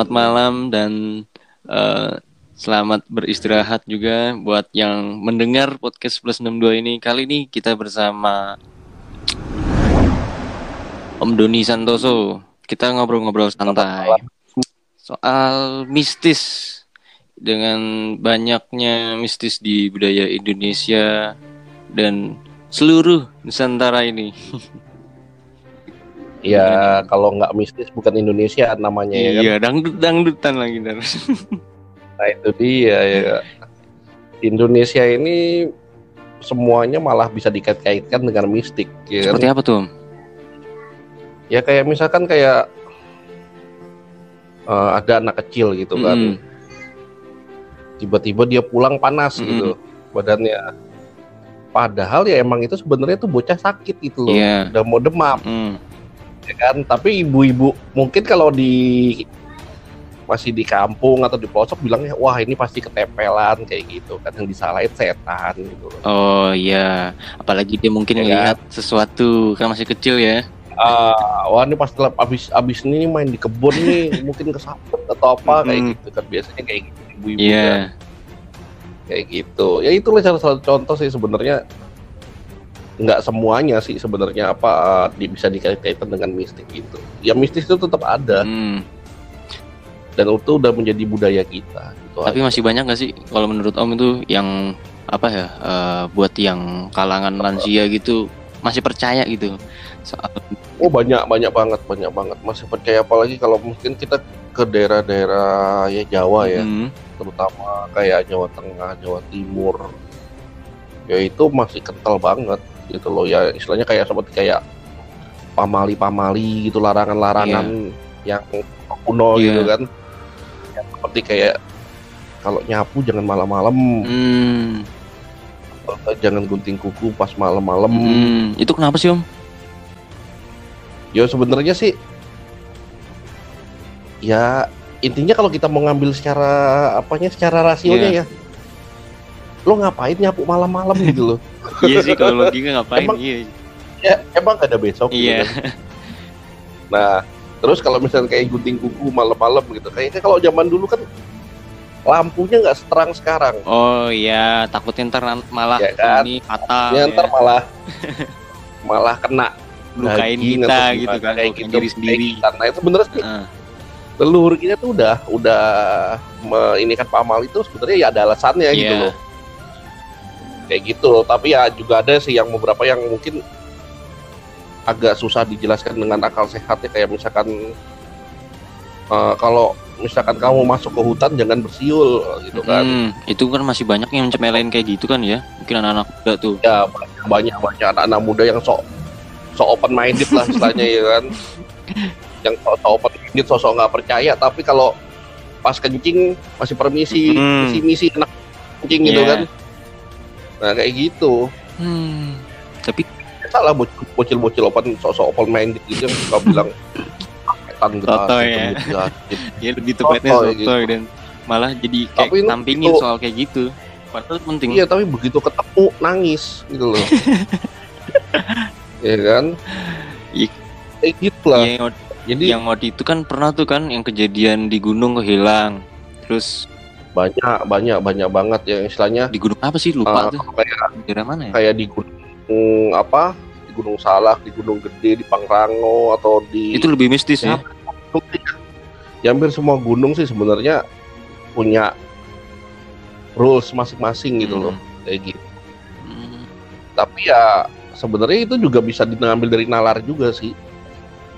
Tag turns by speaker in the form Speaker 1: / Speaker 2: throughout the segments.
Speaker 1: selamat malam dan uh, selamat beristirahat juga buat yang mendengar podcast Plus 62 ini. Kali ini kita bersama Om Doni Santoso. Kita ngobrol-ngobrol santai soal mistis dengan banyaknya mistis di budaya Indonesia dan seluruh Nusantara ini.
Speaker 2: Ya kalau nggak mistis bukan Indonesia namanya
Speaker 1: iya,
Speaker 2: ya kan.
Speaker 1: Iya dangdut dangdutan lagi dar.
Speaker 2: nah itu dia ya. Indonesia ini semuanya malah bisa dikait-kaitkan dengan mistik.
Speaker 1: Ya kan? Seperti kan? apa tuh?
Speaker 2: Ya kayak misalkan kayak uh, ada anak kecil gitu kan. Tiba-tiba dia pulang panas mm -hmm. gitu badannya. Padahal ya emang itu sebenarnya tuh bocah sakit gitu loh. Yeah. Udah mau demam. Mm ya kan? Tapi ibu-ibu mungkin kalau di masih di kampung atau di pelosok bilangnya wah ini pasti ketempelan kayak gitu. Kan yang disalahin setan gitu
Speaker 1: oh iya. Apalagi dia mungkin ya melihat kan? sesuatu kan masih kecil ya.
Speaker 2: Uh, wah ini pasti abis abis ini main di kebun nih mungkin kesaput atau apa kayak gitu kan. Biasanya kayak gitu ibu-ibu yeah. kan. Kayak gitu. Ya itu salah satu contoh sih sebenarnya nggak semuanya sih sebenarnya apa uh, bisa dikaitkan dengan mistik itu. Ya mistis itu tetap ada. Hmm. Dan itu udah menjadi budaya kita.
Speaker 1: Gitu Tapi aja. masih banyak nggak sih kalau menurut Om itu yang apa ya uh, buat yang kalangan lansia gitu masih percaya gitu
Speaker 2: soal Oh banyak banyak banget banyak banget masih percaya apalagi kalau mungkin kita ke daerah-daerah ya Jawa ya hmm. terutama kayak Jawa Tengah Jawa Timur ya itu masih kental banget gitu loh ya istilahnya kayak seperti kayak pamali-pamali gitu larangan-larangan yeah. yang kuno yeah. gitu kan yang seperti kayak kalau nyapu jangan malam-malam hmm. jangan gunting kuku pas malam-malam hmm.
Speaker 1: itu kenapa sih om?
Speaker 2: Ya sebenarnya sih ya intinya kalau kita mau ngambil secara apanya secara rasionya yeah. ya lo ngapain nyapu malam-malam gitu loh
Speaker 1: iya sih kalau logika ngapain? Emang, iya.
Speaker 2: ya emang ada besok iya. gitu nah terus kalau misalnya kayak gunting kuku malam-malam gitu kayaknya kalau zaman dulu kan lampunya nggak seterang sekarang.
Speaker 1: Oh iya takutnya ntar malah ya kan? ini fatal
Speaker 2: ya, ntar malah malah kena
Speaker 1: lukain kita gitu kan kayak gitu diri sendiri.
Speaker 2: kita. nah itu bener sih. Uh. leluhur kita tuh udah udah ini kan pamal itu sebenarnya ya ada alasannya yeah. gitu loh kayak gitu tapi ya juga ada sih yang beberapa yang mungkin agak susah dijelaskan dengan akal sehat ya kayak misalkan uh, kalau misalkan kamu masuk ke hutan jangan bersiul gitu kan hmm,
Speaker 1: itu kan masih banyak yang mencemelain kayak gitu kan ya mungkin anak-anak muda tuh
Speaker 2: ya banyak banyak anak-anak muda yang sok sok open minded lah istilahnya ya kan yang sok, sok open minded sosok nggak percaya tapi kalau pas kencing masih permisi hmm. misi misi anak kencing yeah. gitu iya. kan nah kayak gitu.
Speaker 1: Hmm. tapi
Speaker 2: salah bocil-bocil open sosok open main gitu yang suka bilang
Speaker 1: setan gitu ya. ya lebih tepatnya soto gitu. dan malah jadi kayak tapi tampingin soal kayak gitu. Padahal penting.
Speaker 2: Iya tapi begitu ketemu nangis gitu loh. Ya kan?
Speaker 1: Iya. Kayak gitu lah ya, jadi yang waktu itu kan pernah tuh kan yang kejadian di gunung kehilang. Terus
Speaker 2: banyak banyak banyak banget yang istilahnya
Speaker 1: di gunung apa sih? Lupa uh, tuh. kayak
Speaker 2: daerah mana ya? kayak di gunung apa? Di gunung salak di gunung gede di pangrango atau di
Speaker 1: itu lebih mistis ya,
Speaker 2: ya hampir semua gunung sih sebenarnya punya rules masing-masing gitu hmm. loh kayak gitu. Hmm. tapi ya sebenarnya itu juga bisa diambil dari nalar juga sih.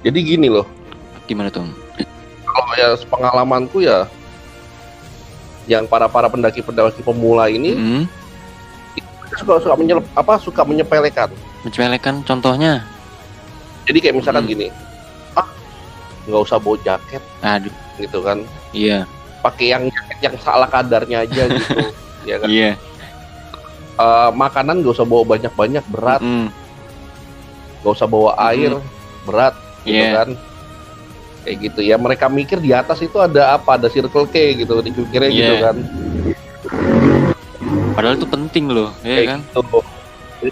Speaker 2: Jadi gini loh.
Speaker 1: Gimana tuh
Speaker 2: kalau ya pengalamanku ya yang para para pendaki pendaki pemula ini hmm. suka suka menyelep, apa suka menyepelekan
Speaker 1: menyepelekan contohnya
Speaker 2: jadi kayak misalkan hmm. gini ah nggak usah bawa jaket
Speaker 1: aduh
Speaker 2: gitu kan
Speaker 1: iya
Speaker 2: pakai yang jaket yang salah kadarnya aja gitu ya kan
Speaker 1: iya
Speaker 2: uh, makanan nggak usah bawa banyak banyak berat nggak mm -hmm. usah bawa air mm -hmm. berat gitu yeah. kan kayak gitu. Ya mereka mikir di atas itu ada apa? Ada circle K gitu dipikirnya yeah. gitu kan.
Speaker 1: Padahal itu penting loh ya kayak kan? gitu.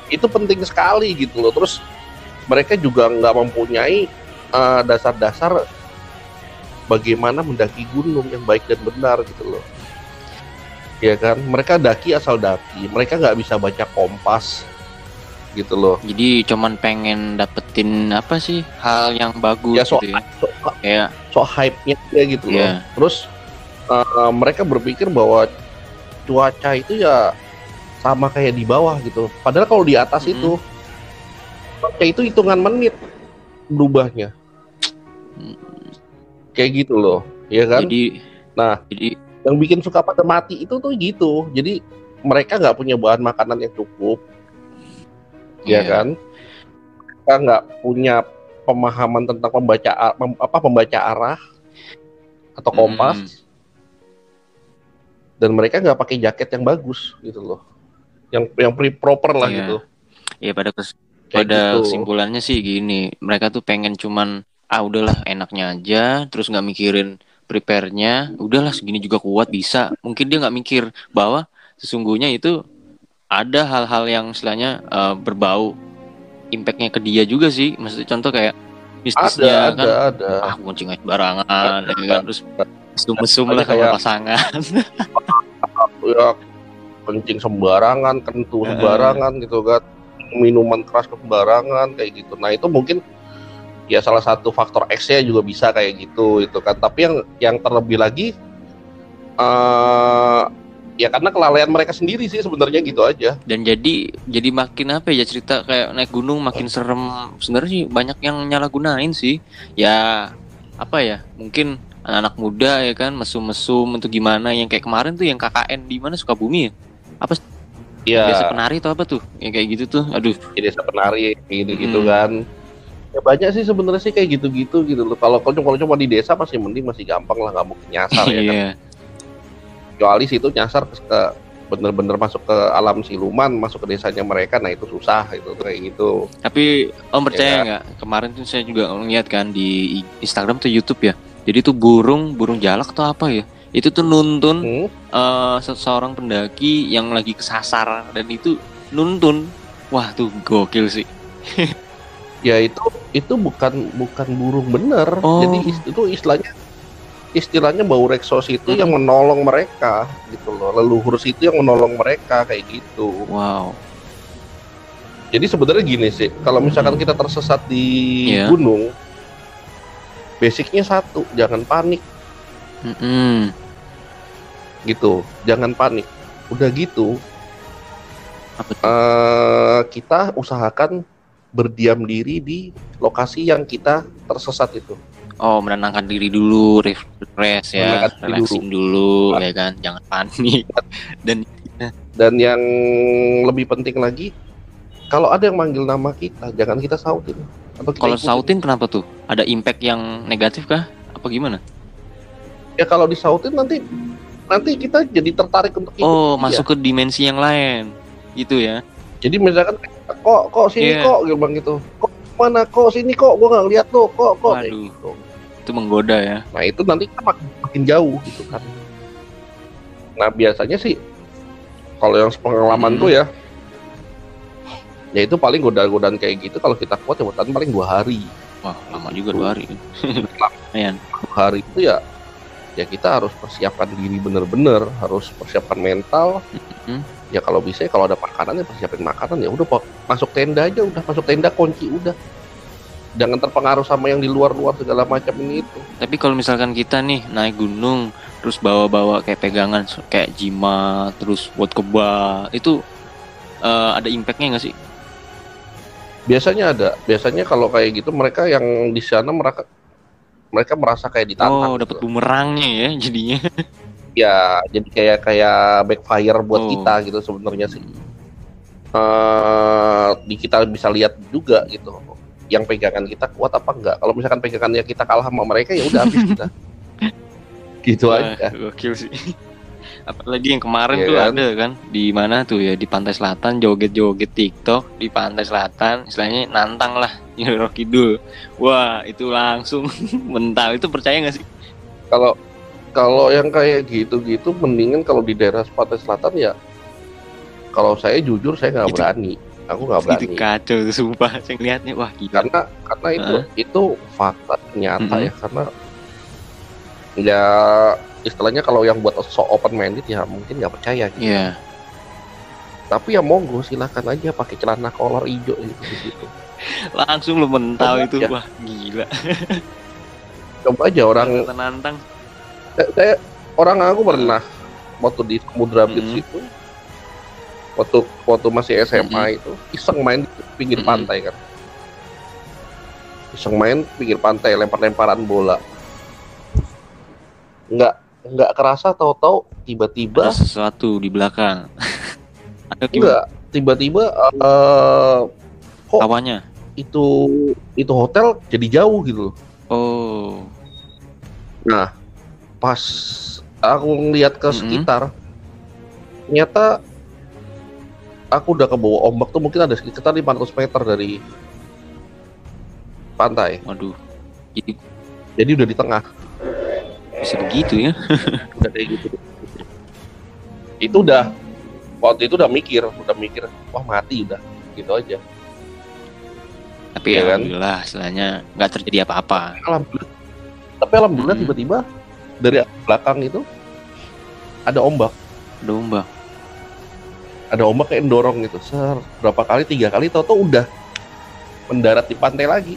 Speaker 2: itu penting sekali gitu loh. Terus mereka juga nggak mempunyai eh, dasar-dasar bagaimana mendaki gunung yang baik dan benar gitu loh. Ya kan? Mereka daki asal daki. Mereka nggak bisa baca kompas gitu loh.
Speaker 1: Jadi cuman pengen dapetin apa sih hal yang bagus
Speaker 2: ya so,
Speaker 1: gitu ya.
Speaker 2: so,
Speaker 1: kayak
Speaker 2: so hype nya ya gitu yeah. loh.
Speaker 1: Iya.
Speaker 2: terus uh, mereka berpikir bahwa cuaca itu ya sama kayak di bawah gitu. Padahal kalau di atas mm -hmm. itu kayak itu hitungan menit berubahnya. Kayak gitu loh ya kan?
Speaker 1: Jadi
Speaker 2: nah
Speaker 1: jadi
Speaker 2: yang bikin suka pada mati itu tuh gitu. Jadi mereka nggak punya bahan makanan yang cukup yeah. ya kan mereka nggak punya pemahaman tentang pembaca apa pembaca arah atau kompas hmm. dan mereka nggak pakai jaket yang bagus gitu loh yang yang pre proper lah yeah. gitu
Speaker 1: ya pada kes pada gitu. kesimpulannya sih gini mereka tuh pengen cuman ah udahlah enaknya aja terus nggak mikirin prepare-nya udahlah segini juga kuat bisa mungkin dia nggak mikir bahwa sesungguhnya itu ada hal-hal yang istilahnya uh, berbau impactnya ke dia juga sih. Maksudnya contoh kayak bisnisnya
Speaker 2: ada,
Speaker 1: kan
Speaker 2: ada, ada.
Speaker 1: ah kuncing barangan ya kan. Terus mesum-mesum lah kayak pasangan.
Speaker 2: Ya kencing sembarangan kentu sembarangan gitu kan. Minuman keras sembarangan kayak gitu. Nah itu mungkin ya salah satu faktor X-nya juga bisa kayak gitu itu kan. Tapi yang yang terlebih lagi uh, ya karena kelalaian mereka sendiri sih sebenarnya gitu aja.
Speaker 1: Dan jadi jadi makin apa ya cerita kayak naik gunung makin serem. Sebenarnya sih banyak yang nyalahgunain sih. Ya apa ya mungkin anak-anak muda ya kan mesum-mesum untuk gimana. Yang kayak kemarin tuh yang KKN di mana? Sukabumi ya? Apa
Speaker 2: ya.
Speaker 1: desa penari atau apa tuh? Yang kayak gitu tuh aduh.
Speaker 2: Ya, desa penari gitu gitu hmm. kan. Ya banyak sih sebenarnya sih kayak gitu-gitu gitu loh. Kalau kalau cuma di desa masih mending masih gampang lah nggak mungkin nyasar ya kan.
Speaker 1: Iya.
Speaker 2: Kecuali situ nyasar ke bener-bener masuk ke alam siluman masuk ke desanya mereka nah itu susah itu kayak gitu.
Speaker 1: Tapi om percaya
Speaker 2: Ya.
Speaker 1: nggak? Kemarin tuh saya juga ngeliat kan di Instagram tuh YouTube ya. Jadi tuh burung burung jalak atau apa ya? Itu tuh nuntun
Speaker 2: Hmm.
Speaker 1: eh, seseorang pendaki yang lagi kesasar dan itu nuntun. Wah tuh gokil sih.
Speaker 2: Ya itu itu bukan bukan burung bener.
Speaker 1: Oh.
Speaker 2: jadi itu istilahnya istilahnya bau reksos itu
Speaker 1: Hmm.
Speaker 2: yang menolong mereka gitu loh. Leluhur situ yang menolong mereka kayak gitu.
Speaker 1: Wow.
Speaker 2: Jadi sebenarnya gini sih kalau misalkan kita tersesat di
Speaker 1: Iya.
Speaker 2: gunung basicnya satu jangan panik.
Speaker 1: Mm-mm.
Speaker 2: gitu jangan panik. Udah gitu eh kita usahakan berdiam diri di lokasi yang kita tersesat itu
Speaker 1: oh menenangkan diri dulu refresh ya relaxing dulu ya kan? Jangan panik. Dan
Speaker 2: dan yang lebih penting lagi kalau ada yang manggil nama kita jangan kita sautin. Atau kita
Speaker 1: kalau
Speaker 2: ikutin.
Speaker 1: sautin kenapa tuh? Ada impact yang negatif kah? Apa gimana?
Speaker 2: Ya kalau disautin nanti nanti kita jadi tertarik untuk ikut.
Speaker 1: Oh
Speaker 2: dia.
Speaker 1: masuk ke dimensi yang lain. Gitu ya?
Speaker 2: Jadi misalkan kok kok sini
Speaker 1: Iya.
Speaker 2: kok? Gitu. Kok mana? Kok sini kok? Gua nggak lihat tuh. Kok kok?
Speaker 1: Waduh.
Speaker 2: gitu.
Speaker 1: Itu menggoda ya
Speaker 2: nah itu nanti kita makin, makin jauh gitu kan nah biasanya sih kalau yang pengalaman
Speaker 1: Hmm.
Speaker 2: tuh ya ya itu paling godaan-godaan kayak gitu kalau kita kuat ya bertahan paling dua hari
Speaker 1: wah lama juga dua hari Lumayan.
Speaker 2: dua hari itu ya ya kita harus persiapkan diri bener-bener harus persiapkan mental
Speaker 1: Mhm.
Speaker 2: ya kalau bisa ya kalau ada makanan ya persiapin makanan ya udah Pak. masuk tenda aja udah masuk tenda kunci udah jangan terpengaruh sama yang di luar-luar segala macam ini itu
Speaker 1: Tapi kalau misalkan kita nih naik gunung terus bawa-bawa kayak pegangan kayak jimat terus buat kebal itu eh, ada impactnya nggak sih?
Speaker 2: biasanya ada biasanya kalau kayak gitu mereka yang di sana mereka mereka merasa kayak ditantang
Speaker 1: Oh dapat
Speaker 2: gitu.
Speaker 1: bumerangnya ya jadinya.
Speaker 2: ya jadi kayak kayak backfire buat
Speaker 1: Oh.
Speaker 2: kita gitu sebenarnya sih eh di kita bisa lihat juga gitu yang pegangan kita kuat apa enggak kalau misalkan pegangannya kita kalah sama mereka ya udah habis kita gitu
Speaker 1: Wah,
Speaker 2: aja
Speaker 1: Gokil sih. Apalagi yang kemarin
Speaker 2: Iya
Speaker 1: tuh
Speaker 2: kan?
Speaker 1: ada kan di mana tuh ya di pantai selatan joget-joget TikTok di pantai selatan istilahnya nantang lah Nyiroro Kidul. Wah itu langsung mental itu percaya nggak sih?
Speaker 2: kalau kalau yang kayak gitu-gitu mendingan kalau di daerah pantai selatan ya kalau saya jujur saya nggak
Speaker 1: Itu-
Speaker 2: berani aku nggak berani
Speaker 1: Itu kacau sumpah saya ngeliatnya wah gila.
Speaker 2: karena karena itu itu fakta nyata
Speaker 1: Mhm.
Speaker 2: ya karena ya istilahnya kalau yang buat so open minded ya mungkin nggak percaya
Speaker 1: gitu. Iya.
Speaker 2: Tapi ya monggo silakan aja pakai celana kolor hijau gitu, gitu.
Speaker 1: Langsung lu mental itu wah gila.
Speaker 2: Coba aja orang
Speaker 1: nantang.
Speaker 2: Kayak orang aku pernah waktu di Samudra Beach mm -hmm. itu waktu waktu masih SMA mm -hmm. itu iseng main di pinggir mm -hmm. pantai kan. Iseng main pinggir pantai lempar-lemparan bola. Nggak nggak kerasa tahu-tahu tiba-tiba
Speaker 1: ada sesuatu di belakang.
Speaker 2: Enggak tiba-tiba uh,
Speaker 1: kok awalnya
Speaker 2: itu itu hotel jadi jauh gitu
Speaker 1: oh.
Speaker 2: Nah pas aku ngeliat ke sekitar mm -hmm. ternyata aku udah ke bawah ombak tuh mungkin ada sekitar 500 meter dari pantai.
Speaker 1: Waduh.
Speaker 2: Jadi, jadi udah di tengah.
Speaker 1: Bisa begitu ya?
Speaker 2: udah kayak gitu. Itu udah waktu itu udah mikir, udah mikir, wah mati udah, gitu aja.
Speaker 1: Tapi ya kan? alhamdulillah, kan? istilahnya nggak terjadi apa-apa.
Speaker 2: Alhamdulillah. Tapi alhamdulillah hmm. tiba-tiba dari belakang itu ada ombak.
Speaker 1: Ada ombak.
Speaker 2: Ada ombak kayak dorong gitu. Ser berapa kali? Tiga kali. Tau-tau udah mendarat di pantai lagi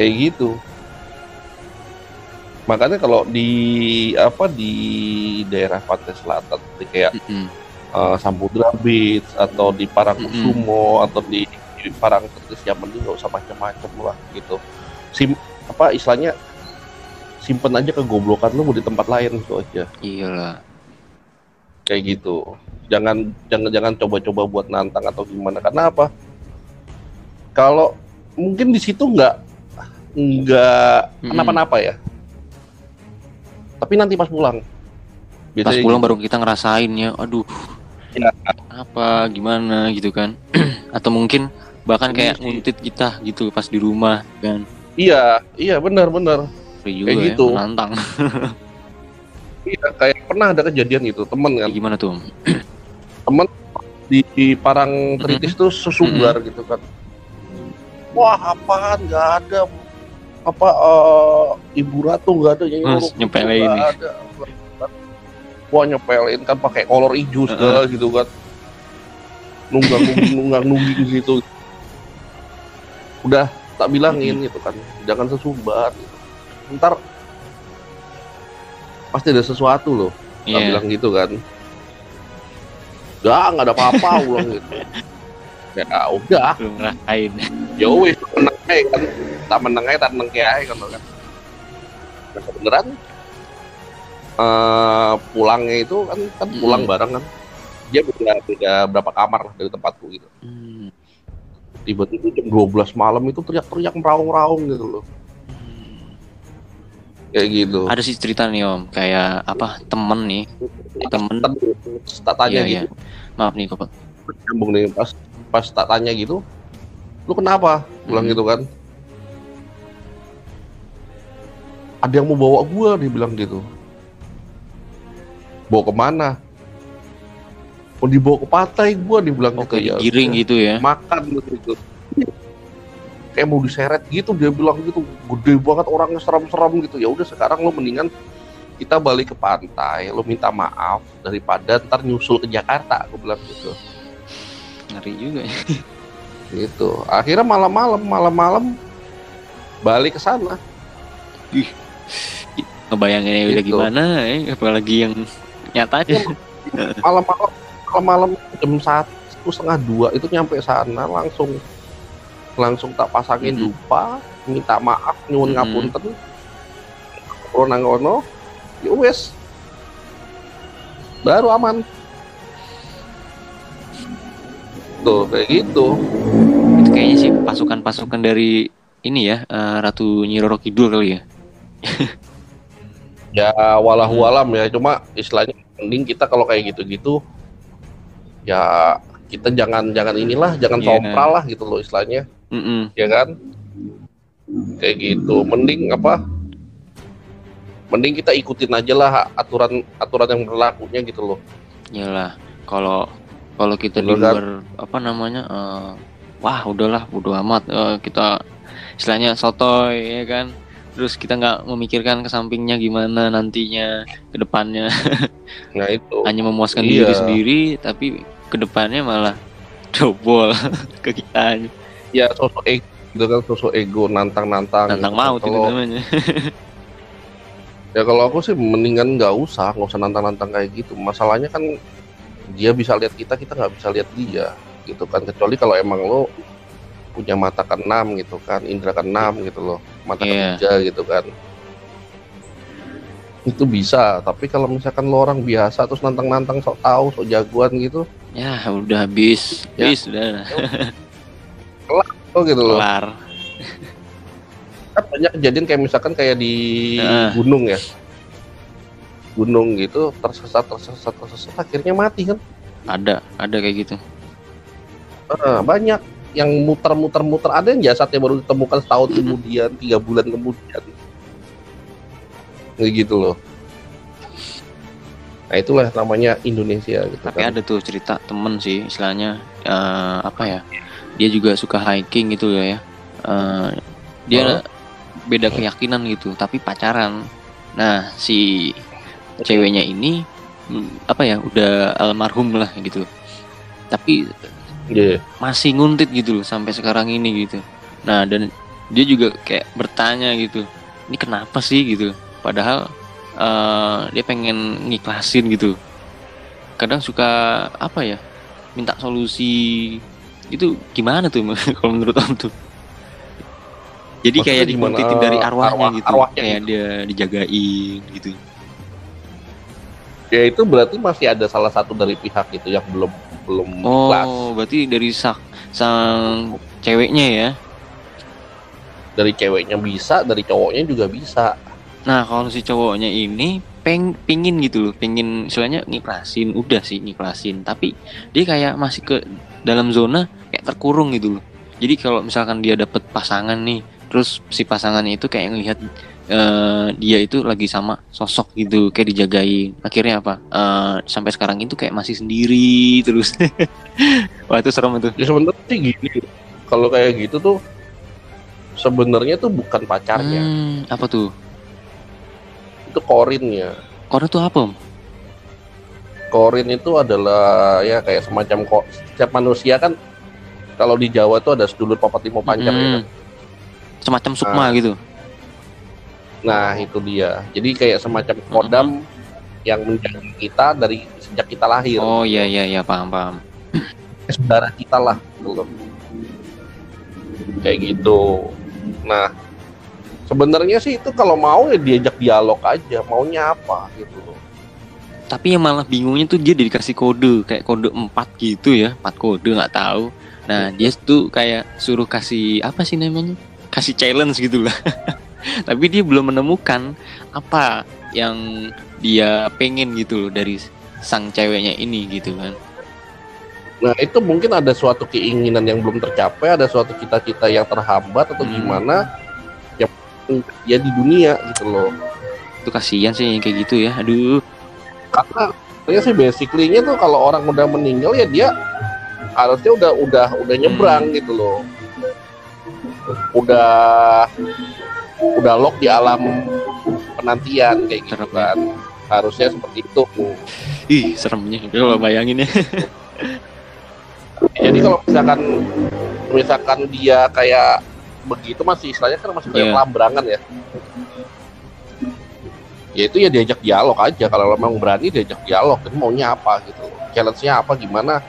Speaker 2: kayak gitu makanya kalau di apa di daerah pantai selatan seperti kayak mm -hmm. uh, Samudra Beach atau di Parangkusumo mm -hmm. atau di, di Parangtritis yang penting nggak usah macam-macam lah gitu sim apa istilahnya simpen aja kegoblokan lu mau di tempat lain itu aja
Speaker 1: iyalah
Speaker 2: kayak gitu jangan jangan jangan coba-coba buat nantang atau gimana karena apa kalau mungkin di situ nggak nggak hmm. kenapa-napa ya. Tapi nanti pas pulang.
Speaker 1: Biasanya pas pulang gitu. baru kita ngerasain ya, aduh. Ya. Apa gimana gitu kan? Atau mungkin bahkan kayak nguntit kita gitu pas di rumah kan.
Speaker 2: Iya, iya benar benar.
Speaker 1: Kayak ya, gitu.
Speaker 2: Iya, kayak pernah ada kejadian gitu, temen kan.
Speaker 1: Gimana tuh?
Speaker 2: temen di, di Parang Tritis tuh sesumbar gitu kan. Wah, apaan? Gak ada apa uh, ibu ratu nggak ada
Speaker 1: yang Mas, nyepelin ini ada.
Speaker 2: wah nyepelin kan pakai kolor hijau segala uh -uh. gitu kan nunggang nunggang nungging gitu udah tak bilangin gitu kan jangan sesumbar gitu. ntar pasti ada sesuatu loh. Yeah. bilang gitu kan. Gak, nggak ada apa-apa ulang gitu. Ya udah.
Speaker 1: Belum ngerasain.
Speaker 2: Ya wis menang kan. Tak menang aja tak menang kayak kan kan. Nah, kebenaran uh, pulangnya itu kan kan hmm. pulang bareng kan. Dia beda beda berapa kamar lah dari tempatku gitu. Hmm. tiba-tiba jam 12 malam itu teriak-teriak meraung-raung gitu loh. hmm. Kayak gitu.
Speaker 1: Ada sih cerita nih om. Kayak apa temen nih. Temen.
Speaker 2: Tak tanya iya, gitu.
Speaker 1: Iya. maaf nih kok
Speaker 2: nyambung nih pas pas tak tanya gitu lu kenapa? Bilang hmm. gitu kan. Ada yang mau bawa gua dia bilang gitu. Bawa ke mana mau dibawa ke pantai gua dibilang
Speaker 1: oh, gitu. ya giring gitu ya.
Speaker 2: Makan gitu kayak mau diseret gitu dia bilang gitu gede banget orangnya seram-seram gitu. Ya udah sekarang lo mendingan kita balik ke pantai lo minta maaf daripada ntar nyusul ke Jakarta aku bilang gitu.
Speaker 1: Ngeri juga ya.
Speaker 2: Gitu. Akhirnya malam-malam malam-malam balik ke sana.
Speaker 1: Ih ngebayanginnya gitu. udah gimana ya apalagi yang nyatanya.
Speaker 2: Malam-malam malam-malam jam satu setengah dua itu nyampe sana langsung langsung tak pasangin hmm. lupa minta maaf nyuwun hmm. ngapunten. Corona ngono ya wes baru aman. Gitu kayak gitu.
Speaker 1: Itu kayaknya sih pasukan-pasukan dari ini ya uh, Ratu Nyiroro Kidul kali ya.
Speaker 2: Ya walahu alam ya. Cuma istilahnya mending kita kalau kayak gitu-gitu ya kita jangan jangan inilah jangan yeah. sompral lah gitu loh istilahnya mm -mm. ya kan? Kayak gitu. Mending apa? Mending kita ikutin aja lah aturan aturan yang berlakunya gitu loh.
Speaker 1: Iyalah kalau kalau kita di luar apa namanya uh, wah udahlah bodo amat. Uh, kita istilahnya sotoy ya kan? Terus kita nggak memikirkan ke sampingnya gimana nantinya ke depannya.
Speaker 2: Nah itu.
Speaker 1: Hanya memuaskan iya. diri sendiri tapi ke depannya malah dobol ke kita
Speaker 2: ya sosok ego itu kan sosok ego nantang-nantang
Speaker 1: nantang gitu. maut kalau, itu namanya.
Speaker 2: Ya kalau aku sih mendingan nggak usah nggak usah nantang-nantang kayak gitu. Masalahnya kan dia bisa lihat kita kita nggak bisa lihat dia gitu kan. Kecuali kalau emang lo punya mata keenam gitu kan indera keenam gitu loh mata yeah. ketiga gitu kan. Itu bisa tapi kalau misalkan lo orang biasa terus nantang-nantang sok tahu sok jagoan gitu
Speaker 1: ya udah habis. Ya. habis udah
Speaker 2: kelar oh gitu loh.
Speaker 1: Kelar.
Speaker 2: Kan banyak kejadian kayak misalkan kayak di uh. gunung ya. Gunung gitu tersesat tersesat tersesat akhirnya mati kan?
Speaker 1: Ada ada kayak gitu.
Speaker 2: Uh, banyak yang muter-muter-muter. Ada yang jasadnya baru ditemukan setahun kemudian tiga bulan kemudian. Kayak gitu loh. Nah itulah namanya Indonesia gitu
Speaker 1: tapi kan. ada tuh cerita temen sih istilahnya uh, apa ya dia juga suka hiking gitu ya. Uh, dia oh. beda keyakinan gitu tapi pacaran. Nah si ceweknya ini hmm, apa ya udah almarhum lah gitu. Tapi yeah. masih nguntit gitu loh sampai sekarang ini gitu. Nah dan dia juga kayak bertanya gitu ini kenapa sih? gitu. Padahal uh, dia pengen ngiklasin gitu. Kadang suka apa ya minta solusi itu gimana tuh kalau menurut om tuh? Jadi Maksudnya kayak dikuntitin dari arwahnya arwah, gitu. arwahnya kayak gitu. dia dijagain gitu.
Speaker 2: Ya itu berarti masih ada salah satu dari pihak itu yang belum belum
Speaker 1: oh kelas. berarti dari sak sang ceweknya ya?
Speaker 2: Dari ceweknya bisa dari cowoknya juga bisa.
Speaker 1: Nah kalau si cowoknya ini peng pingin gitu loh pingin istilahnya ngiklasin udah sih ngiklasin. Tapi dia kayak masih ke dalam zona kayak terkurung gitu loh. Jadi kalau misalkan dia dapet pasangan nih terus si pasangannya itu kayak ngelihat uh, dia itu lagi sama sosok gitu kayak dijagain. Akhirnya apa? Uh, sampai sekarang itu kayak masih sendiri terus. Wah itu serem itu.
Speaker 2: Ya sebenarnya sih gini. Kalau kayak gitu tuh sebenarnya tuh bukan pacarnya. Hmm,
Speaker 1: apa tuh?
Speaker 2: Itu korinnya
Speaker 1: korin tuh apa
Speaker 2: korin itu adalah ya kayak semacam kok setiap manusia kan kalau di Jawa tuh ada sedulur papat lima panjang hmm. ya kan?
Speaker 1: semacam sukma nah, gitu
Speaker 2: Nah, itu dia. Jadi kayak semacam kodam -huh. yang menjaga kita dari sejak kita lahir.
Speaker 1: Oh iya iya iya paham paham.
Speaker 2: Saudara kita lah gitu. Kayak gitu. Nah, sebenarnya sih itu kalau mau ya diajak dialog aja, maunya apa gitu loh.
Speaker 1: Tapi yang malah bingungnya tuh dia dikasih kode kayak kode 4 gitu ya, 4 kode nggak tahu. Nah, dia tuh kayak suruh kasih apa sih namanya? Kasih challenge gitu lah. tapi dia belum menemukan apa yang dia pengen gitu loh dari sang ceweknya ini gitu kan
Speaker 2: nah itu mungkin ada suatu keinginan yang belum tercapai ada suatu cita-cita yang terhambat atau hmm. gimana yang ya di dunia gitu loh
Speaker 1: itu kasihan sih yang kayak gitu ya aduh
Speaker 2: karena ya sih basically-nya tuh kalau orang udah meninggal ya dia harusnya udah udah udah nyebrang hmm. gitu loh. Udah udah lock di alam penantian kayak gitu kan. Harusnya seperti itu.
Speaker 1: Ih seremnya. Kalau bayangin ya.
Speaker 2: Jadi kalau misalkan misalkan dia kayak begitu masih istilahnya kan masih kayak yeah. pelambrangan ya. Ya itu ya diajak dialog aja. Kalau memang berani diajak dialog. Ini maunya apa gitu. Challenge-nya apa? Gimana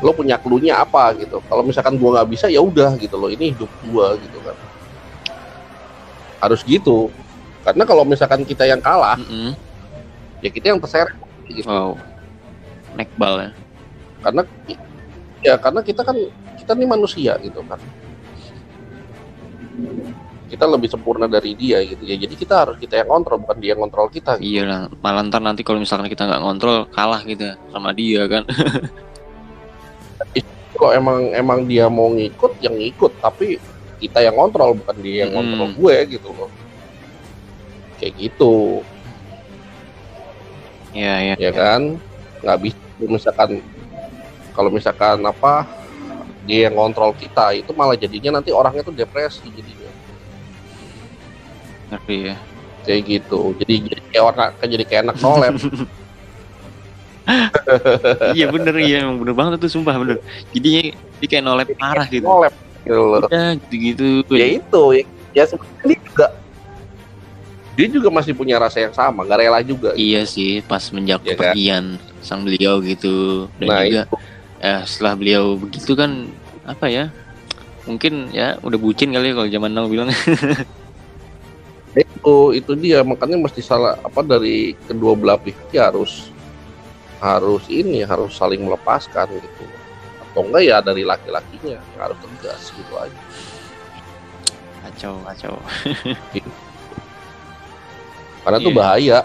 Speaker 2: lo punya clue-nya apa? gitu. Kalau misalkan gua nggak bisa ya udah gitu loh ini hidup gua gitu kan. Harus gitu. Karena kalau misalkan kita yang kalah mm -hmm. ya kita yang terseret
Speaker 1: gitu. wow. Nekbal ya.
Speaker 2: Karena ya karena kita kan kita nih manusia gitu kan. Kita lebih sempurna dari dia gitu. Ya jadi kita harus kita yang kontrol bukan dia yang kontrol kita
Speaker 1: gitu. iya lah malah ntar nanti kalau misalkan kita nggak kontrol kalah gitu sama dia kan
Speaker 2: kalau emang emang dia mau ngikut yang ngikut tapi kita yang kontrol bukan dia yang kontrol hmm. gue gitu loh kayak gitu
Speaker 1: ya ya
Speaker 2: ya kan nggak bisa misalkan kalau misalkan apa dia yang kontrol kita itu malah jadinya nanti orangnya tuh depresi jadinya
Speaker 1: Ngerti ya.
Speaker 2: Kayak gitu. Jadi jadi kayak warna jadi kayak anak nolep.
Speaker 1: iya bener iya emang bener banget tuh sumpah bener. Jadinya dia kayak nolep parah gitu.
Speaker 2: Nolep gitu loh.
Speaker 1: Ya gitu-gitu.
Speaker 2: Ya itu ya, ya sebenarnya dia juga dia juga masih punya rasa yang sama, gak rela juga.
Speaker 1: Iya sih, pas menjak
Speaker 2: Iya kan?
Speaker 1: kepergian sang beliau gitu. Dan
Speaker 2: Nah,
Speaker 1: juga eh, setelah beliau begitu kan apa ya? Mungkin ya udah bucin kali ya kalau zaman now bilang.
Speaker 2: itu itu dia makanya mesti salah apa dari kedua belah pihak ya harus harus ini harus saling melepaskan gitu atau enggak ya dari laki-lakinya harus tegas gitu aja
Speaker 1: kacau, kacau.
Speaker 2: karena tuh
Speaker 1: Iya.
Speaker 2: bahaya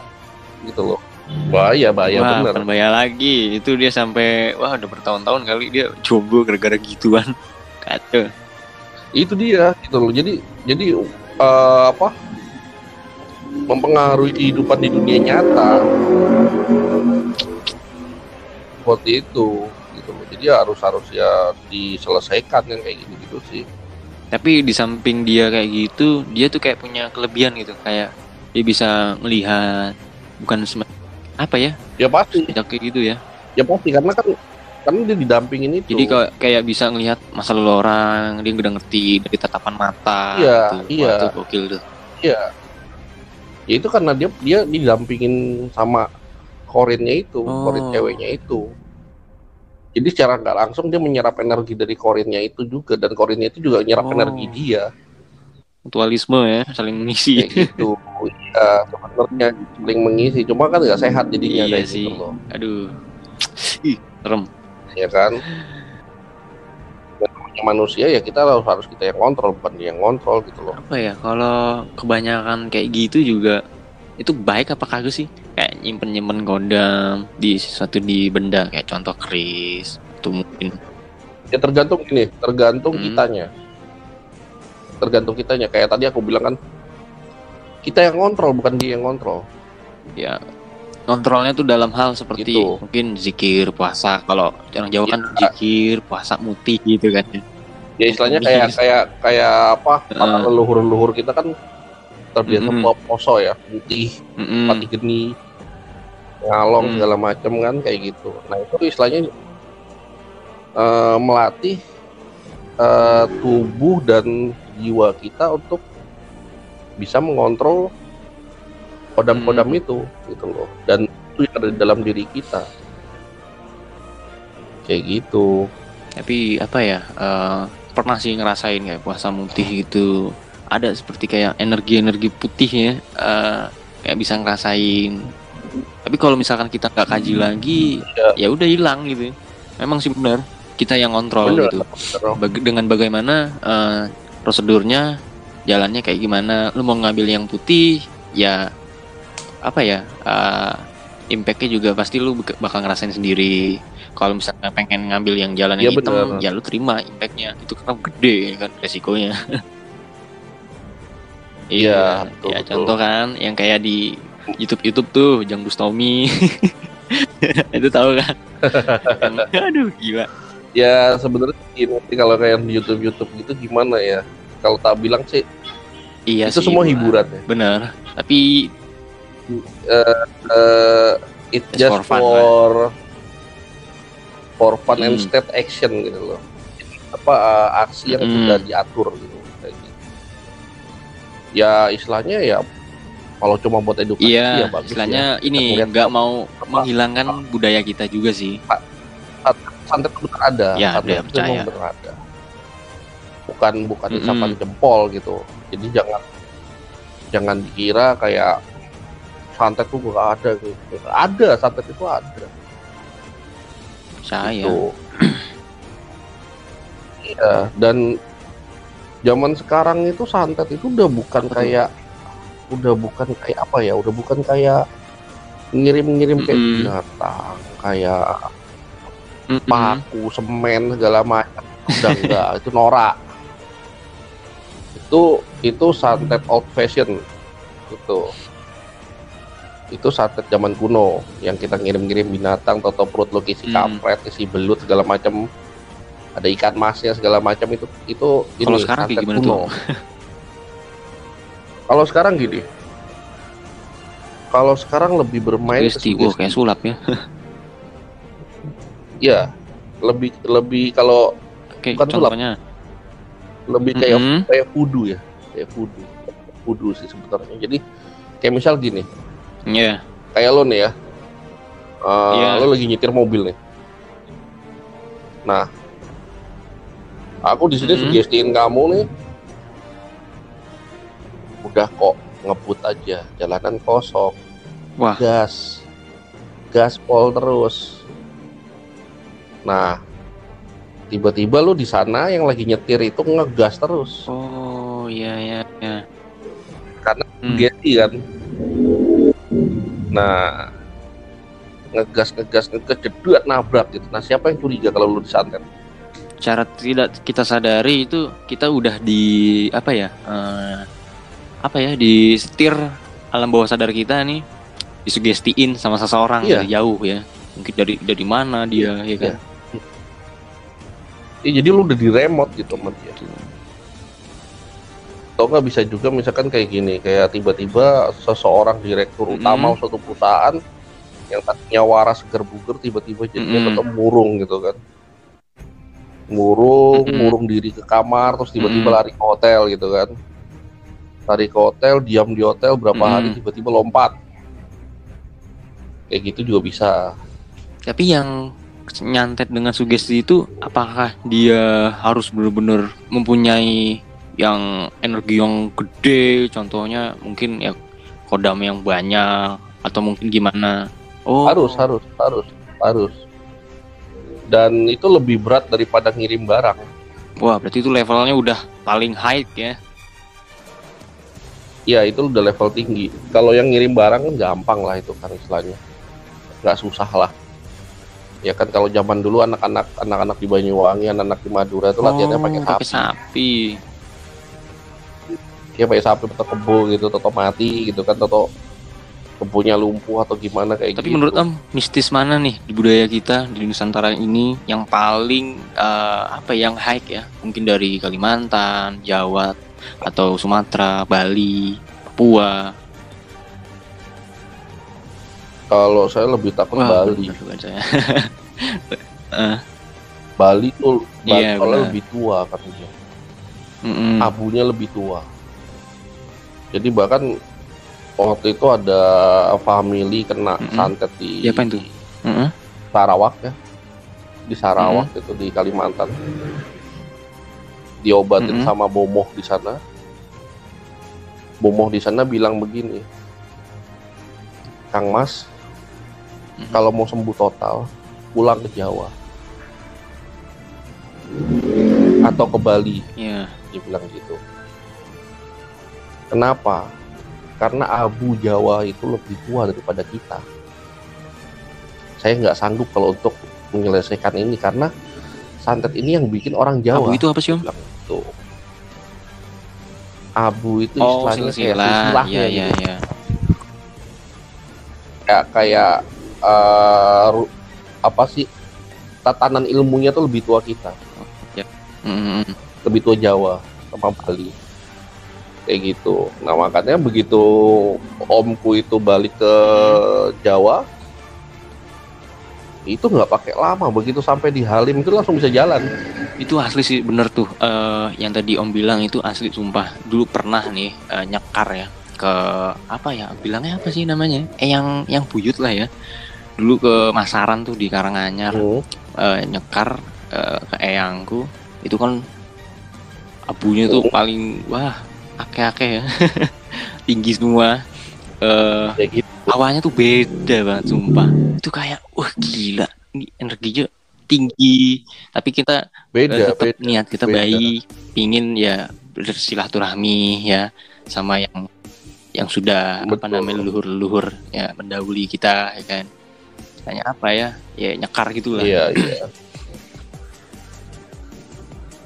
Speaker 2: gitu loh bahaya bahaya
Speaker 1: wah,
Speaker 2: bener
Speaker 1: bahaya lagi. Itu dia sampai wah udah bertahun-tahun kali dia coba gara-gara gituan. Kacau.
Speaker 2: itu dia gitu loh jadi jadi eh, apa mempengaruhi kehidupan di dunia nyata seperti itu gitu loh jadi harus harus ya diselesaikan yang kayak gitu gitu sih
Speaker 1: Tapi di samping dia kayak gitu, dia tuh kayak punya kelebihan gitu, kayak dia bisa melihat bukan apa ya,
Speaker 2: ya pasti
Speaker 1: kayak gitu ya.
Speaker 2: ya pasti karena kan karena dia didampingin itu
Speaker 1: Jadi kayak kayak bisa ngelihat masa lalu orang, dia udah ngerti dari tatapan mata.
Speaker 2: Iya,
Speaker 1: gitu. Wah,
Speaker 2: iya.
Speaker 1: itu gokil tuh.
Speaker 2: ya itu karena dia dia didampingin sama korinnya itu
Speaker 1: Oh.
Speaker 2: korin ceweknya itu jadi secara nggak langsung dia menyerap energi dari korinnya itu juga dan korinnya itu juga nyerap
Speaker 1: Oh.
Speaker 2: energi dia
Speaker 1: Mutualisme ya, saling mengisi.
Speaker 2: kayak gitu ya sebenarnya saling mengisi cuma kan nggak sehat jadinya
Speaker 1: Iya sih.
Speaker 2: gitu loh
Speaker 1: Aduh. Ih, serem.
Speaker 2: ya kan manusia ya kita harus harus kita yang kontrol bukan dia yang kontrol gitu loh
Speaker 1: Apa ya, kalau kebanyakan kayak gitu juga itu baik apa kagak sih? Kayak nyimpen-nyimpen kodam di sesuatu di benda kayak contoh keris atau mungkin
Speaker 2: ya tergantung gini tergantung
Speaker 1: Hmm.
Speaker 2: kitanya tergantung kitanya kayak tadi aku bilang kan kita yang kontrol bukan dia yang kontrol
Speaker 1: ya kontrolnya tuh dalam hal seperti
Speaker 2: Gitu.
Speaker 1: mungkin zikir puasa kalau orang Jawa kan
Speaker 2: Ya.
Speaker 1: zikir puasa mutih gitu kan
Speaker 2: ya istilahnya kayak kayak kayak apa para
Speaker 1: Heeh.
Speaker 2: leluhur leluhur kita kan terbiasa
Speaker 1: Mm-mm.
Speaker 2: po- poso ya putih
Speaker 1: Mm-mm.
Speaker 2: pati geni ngalong
Speaker 1: Hmm.
Speaker 2: segala macam kan kayak gitu nah itu istilahnya eh, melatih eh, tubuh dan jiwa kita untuk bisa mengontrol kodam-kodam
Speaker 1: Hmm.
Speaker 2: itu gitu loh dan itu yang ada di dalam diri kita kayak gitu
Speaker 1: tapi apa ya eh, pernah sih ngerasain kayak puasa mutih gitu ada seperti kayak energi-energi putih ya eh, kayak bisa ngerasain. Tapi kalau misalkan kita nggak kaji lagi
Speaker 2: Ya.
Speaker 1: ya udah hilang gitu. Memang sih benar kita yang kontrol
Speaker 2: Bener,
Speaker 1: gitu. Baga- dengan bagaimana eh, prosedurnya jalannya kayak gimana. Lu mau ngambil yang putih ya apa ya eh, impactnya juga pasti lu bak- bakal ngerasain sendiri. Kalau misalnya pengen ngambil yang jalan yang
Speaker 2: Iya,
Speaker 1: hitam
Speaker 2: bener.
Speaker 1: ya lu terima impactnya. Itu kan gede kan resikonya
Speaker 2: Iya, betul,
Speaker 1: ya
Speaker 2: betul.
Speaker 1: contoh kan yang kayak di YouTube YouTube tuh Jang Bustomi itu tahu kan aduh gila
Speaker 2: ya sebenarnya gini, kalau kayak di YouTube YouTube gitu gimana ya kalau tak bilang sih
Speaker 1: iya
Speaker 2: itu
Speaker 1: sih,
Speaker 2: semua hiburan ya
Speaker 1: bener tapi
Speaker 2: Eh, it's
Speaker 1: Just
Speaker 2: just
Speaker 1: for
Speaker 2: for
Speaker 1: fun,
Speaker 2: for fun and
Speaker 1: Hmm.
Speaker 2: state action gitu loh apa eh, aksi yang
Speaker 1: Hmm.
Speaker 2: sudah diatur gitu. Ya istilahnya ya kalau cuma buat edukasi
Speaker 1: Iya,
Speaker 2: ya bagus
Speaker 1: istilahnya
Speaker 2: ya.
Speaker 1: ini nggak mau
Speaker 2: apa-
Speaker 1: menghilangkan budaya kita juga sih.
Speaker 2: santet itu benar ada
Speaker 1: Ya,
Speaker 2: santet itu
Speaker 1: percaya.
Speaker 2: benar ada bukan bukan
Speaker 1: Mm-mm.
Speaker 2: isapan jempol gitu jadi jangan jangan dikira kayak santet itu gak ada gitu ada santet itu ada
Speaker 1: Saya.
Speaker 2: gitu. Iya, dan zaman sekarang itu santet itu udah bukan kayak udah bukan kayak apa ya, udah bukan kayak ngirim-ngirim kayak
Speaker 1: Mm-mm.
Speaker 2: binatang, kayak
Speaker 1: Mm-mm.
Speaker 2: paku, semen segala macam. Udah enggak, itu norak. Itu itu santet old fashion. Gitu. Itu santet zaman kuno yang kita ngirim-ngirim binatang, toto perut lo isi
Speaker 1: Hmm.
Speaker 2: kampret, isi belut segala macam. Ada ikan masnya segala macam itu. Itu
Speaker 1: Kalau
Speaker 2: ini
Speaker 1: sekarang kayak gimana
Speaker 2: kuno.
Speaker 1: tuh?
Speaker 2: kalau sekarang gini. Kalau sekarang lebih bermain
Speaker 1: sugesti, oh, kayak sulap ya.
Speaker 2: Ya lebih lebih kalau
Speaker 1: Oke, bukan contohnya.
Speaker 2: Sulap, lebih kayak mm -hmm. kayak fudu ya. Kayak fudu fudu sih sebenarnya. Jadi kayak misal gini.
Speaker 1: Iya. Yeah.
Speaker 2: kayak lo nih ya. Uh, eh, yeah. lo lagi nyetir mobil nih. Nah aku di sini mm -hmm. sugestiin kamu nih. Udah kok ngebut aja. Jalanan kosong.
Speaker 1: Wah.
Speaker 2: gas. Gas pol terus. Nah tiba-tiba lu di sana yang lagi nyetir itu ngegas terus.
Speaker 1: Oh iya iya iya.
Speaker 2: Karena hmm. Getty kan? Nah ngegas ngegas ngegas jedut nabrak gitu. Nah siapa yang curiga kalau lu disantet
Speaker 1: cara tidak kita sadari itu kita udah di apa ya uh, apa ya di setir alam bawah sadar kita nih disugestiin sama seseorang iya. dari jauh ya. Mungkin dari dari mana dia ya kan?
Speaker 2: Ya. ya jadi lu udah di remote gitu sama dia. Atau nggak bisa juga misalkan kayak gini kayak tiba-tiba seseorang direktur mm utama suatu perusahaan yang tadinya waras seger buger tiba-tiba jadi mm tetap murung gitu kan murung -hmm. murung diri ke kamar terus tiba-tiba lari ke hotel gitu kan. Lari ke hotel diam di hotel berapa hari tiba-tiba lompat. Kayak gitu juga bisa.
Speaker 1: Tapi yang nyantet dengan sugesti itu apakah dia harus benar-benar mempunyai yang energi yang gede? Contohnya mungkin ya kodam yang banyak atau mungkin gimana?
Speaker 2: Oh. Harus harus harus harus dan itu lebih berat daripada ngirim barang.
Speaker 1: Wah berarti itu levelnya udah paling high ya.
Speaker 2: Ya itu udah level tinggi. Kalau yang ngirim barang kan gampang lah itu kan istilahnya. Nggak susah lah. Ya kan kalau zaman dulu anak-anak anak-anak di Banyuwangi anak-anak di Madura itu latihannya pakai
Speaker 1: oh, sapi. sapi.
Speaker 2: Ya pakai sapi atau kebo gitu atau mati gitu kan atau kebunnya lumpuh atau gimana kayak
Speaker 1: Tapi
Speaker 2: gitu.
Speaker 1: menurut Om, mistis mana nih di budaya kita di Nusantara ini yang paling uh, apa yang high ya? Mungkin dari Kalimantan, Jawa atau Sumatera, Bali, Papua.
Speaker 2: Kalau saya lebih takut Wah, Bali. Saya. uh. Bali tuh Bali yeah, lebih tua katanya. Mm -mm. Abunya lebih tua jadi bahkan waktu itu ada family kena mm -hmm. santet di
Speaker 1: Siapa itu? Mm -hmm.
Speaker 2: Sarawak ya di Sarawak mm -hmm. itu di Kalimantan diobatin mm -hmm. sama bomoh di sana bomoh di sana bilang begini Kang Mas mm -hmm. kalau mau sembuh total pulang ke Jawa atau ke Bali
Speaker 1: yeah.
Speaker 2: dia bilang gitu Kenapa? Karena Abu Jawa itu lebih tua daripada kita. Saya nggak sanggup kalau untuk menyelesaikan ini karena santet ini yang bikin orang Jawa.
Speaker 1: Abu itu apa sih om?
Speaker 2: Itu. Abu itu oh, istilahnya kayak silsilah ya, ya, ya. Kayak kayak uh, apa sih tatanan ilmunya tuh lebih tua kita.
Speaker 1: Ya. Mm -hmm.
Speaker 2: Lebih tua Jawa sama Bali kayak gitu. Nah makanya begitu omku itu balik ke Jawa, itu nggak pakai lama. Begitu sampai di Halim itu langsung bisa jalan.
Speaker 1: Itu asli sih bener tuh. Uh, yang tadi Om bilang itu asli sumpah. Dulu pernah nih uh, nyekar ya ke apa ya bilangnya apa sih namanya? Eh yang yang buyut lah ya. Dulu ke Masaran tuh di Karanganyar hmm. uh, nyekar uh, ke eyangku itu kan abunya tuh hmm. paling wah akeh-akeh ya. Tinggi semua. Uh, ya gitu. awalnya tuh beda banget sumpah. Itu kayak wah gila. Ini energinya tinggi. Tapi kita
Speaker 2: beda, uh,
Speaker 1: tetap beda, niat kita beda. baik. Pingin ya bersilaturahmi ya sama yang yang sudah Betul. apa namanya leluhur-leluhur ya mendahului kita ya kan. Tanya apa ya? Ya nyekar gitu lah.
Speaker 2: Iya iya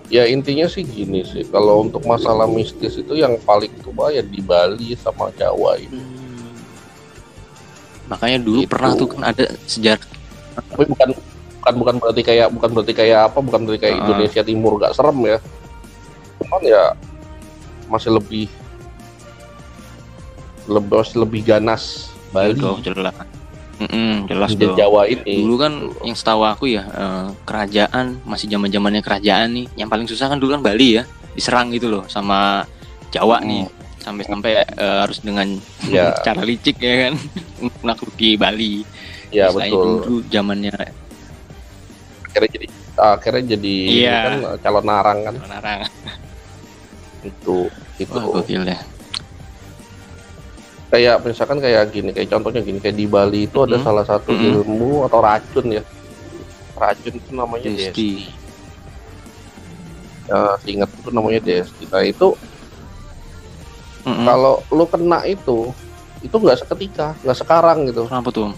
Speaker 2: ya intinya sih gini sih kalau untuk masalah mistis itu yang paling tua ya di Bali sama Jawa ini hmm.
Speaker 1: makanya dulu itu. pernah tuh kan ada sejarah
Speaker 2: tapi bukan bukan bukan berarti kayak bukan berarti kayak apa bukan berarti kayak uh. Indonesia Timur gak serem ya cuman ya masih lebih lebih lebih ganas Bali.
Speaker 1: Oh, jelas. Mm -mm, jelas
Speaker 2: di Jawa ini.
Speaker 1: Dulu kan yang setahu aku ya uh, kerajaan masih zaman zamannya kerajaan nih. Yang paling susah kan dulu kan Bali ya diserang gitu loh sama Jawa hmm. nih sampai-sampai uh, harus dengan ya. cara licik ya kan menakluki Bali.
Speaker 2: Ya Setelah betul.
Speaker 1: Itu dulu zamannya
Speaker 2: akhirnya jadi akhirnya jadi
Speaker 1: iya.
Speaker 2: kan calon narang kan.
Speaker 1: Calon narang.
Speaker 2: itu itu.
Speaker 1: Wah, gokil ya
Speaker 2: kayak misalkan kayak gini kayak contohnya gini kayak di Bali itu ada hmm. salah satu hmm. ilmu atau racun ya racun itu namanya DST ya ingat itu namanya DST nah itu hmm. kalau lu kena itu itu nggak seketika nggak sekarang gitu
Speaker 1: kenapa tuh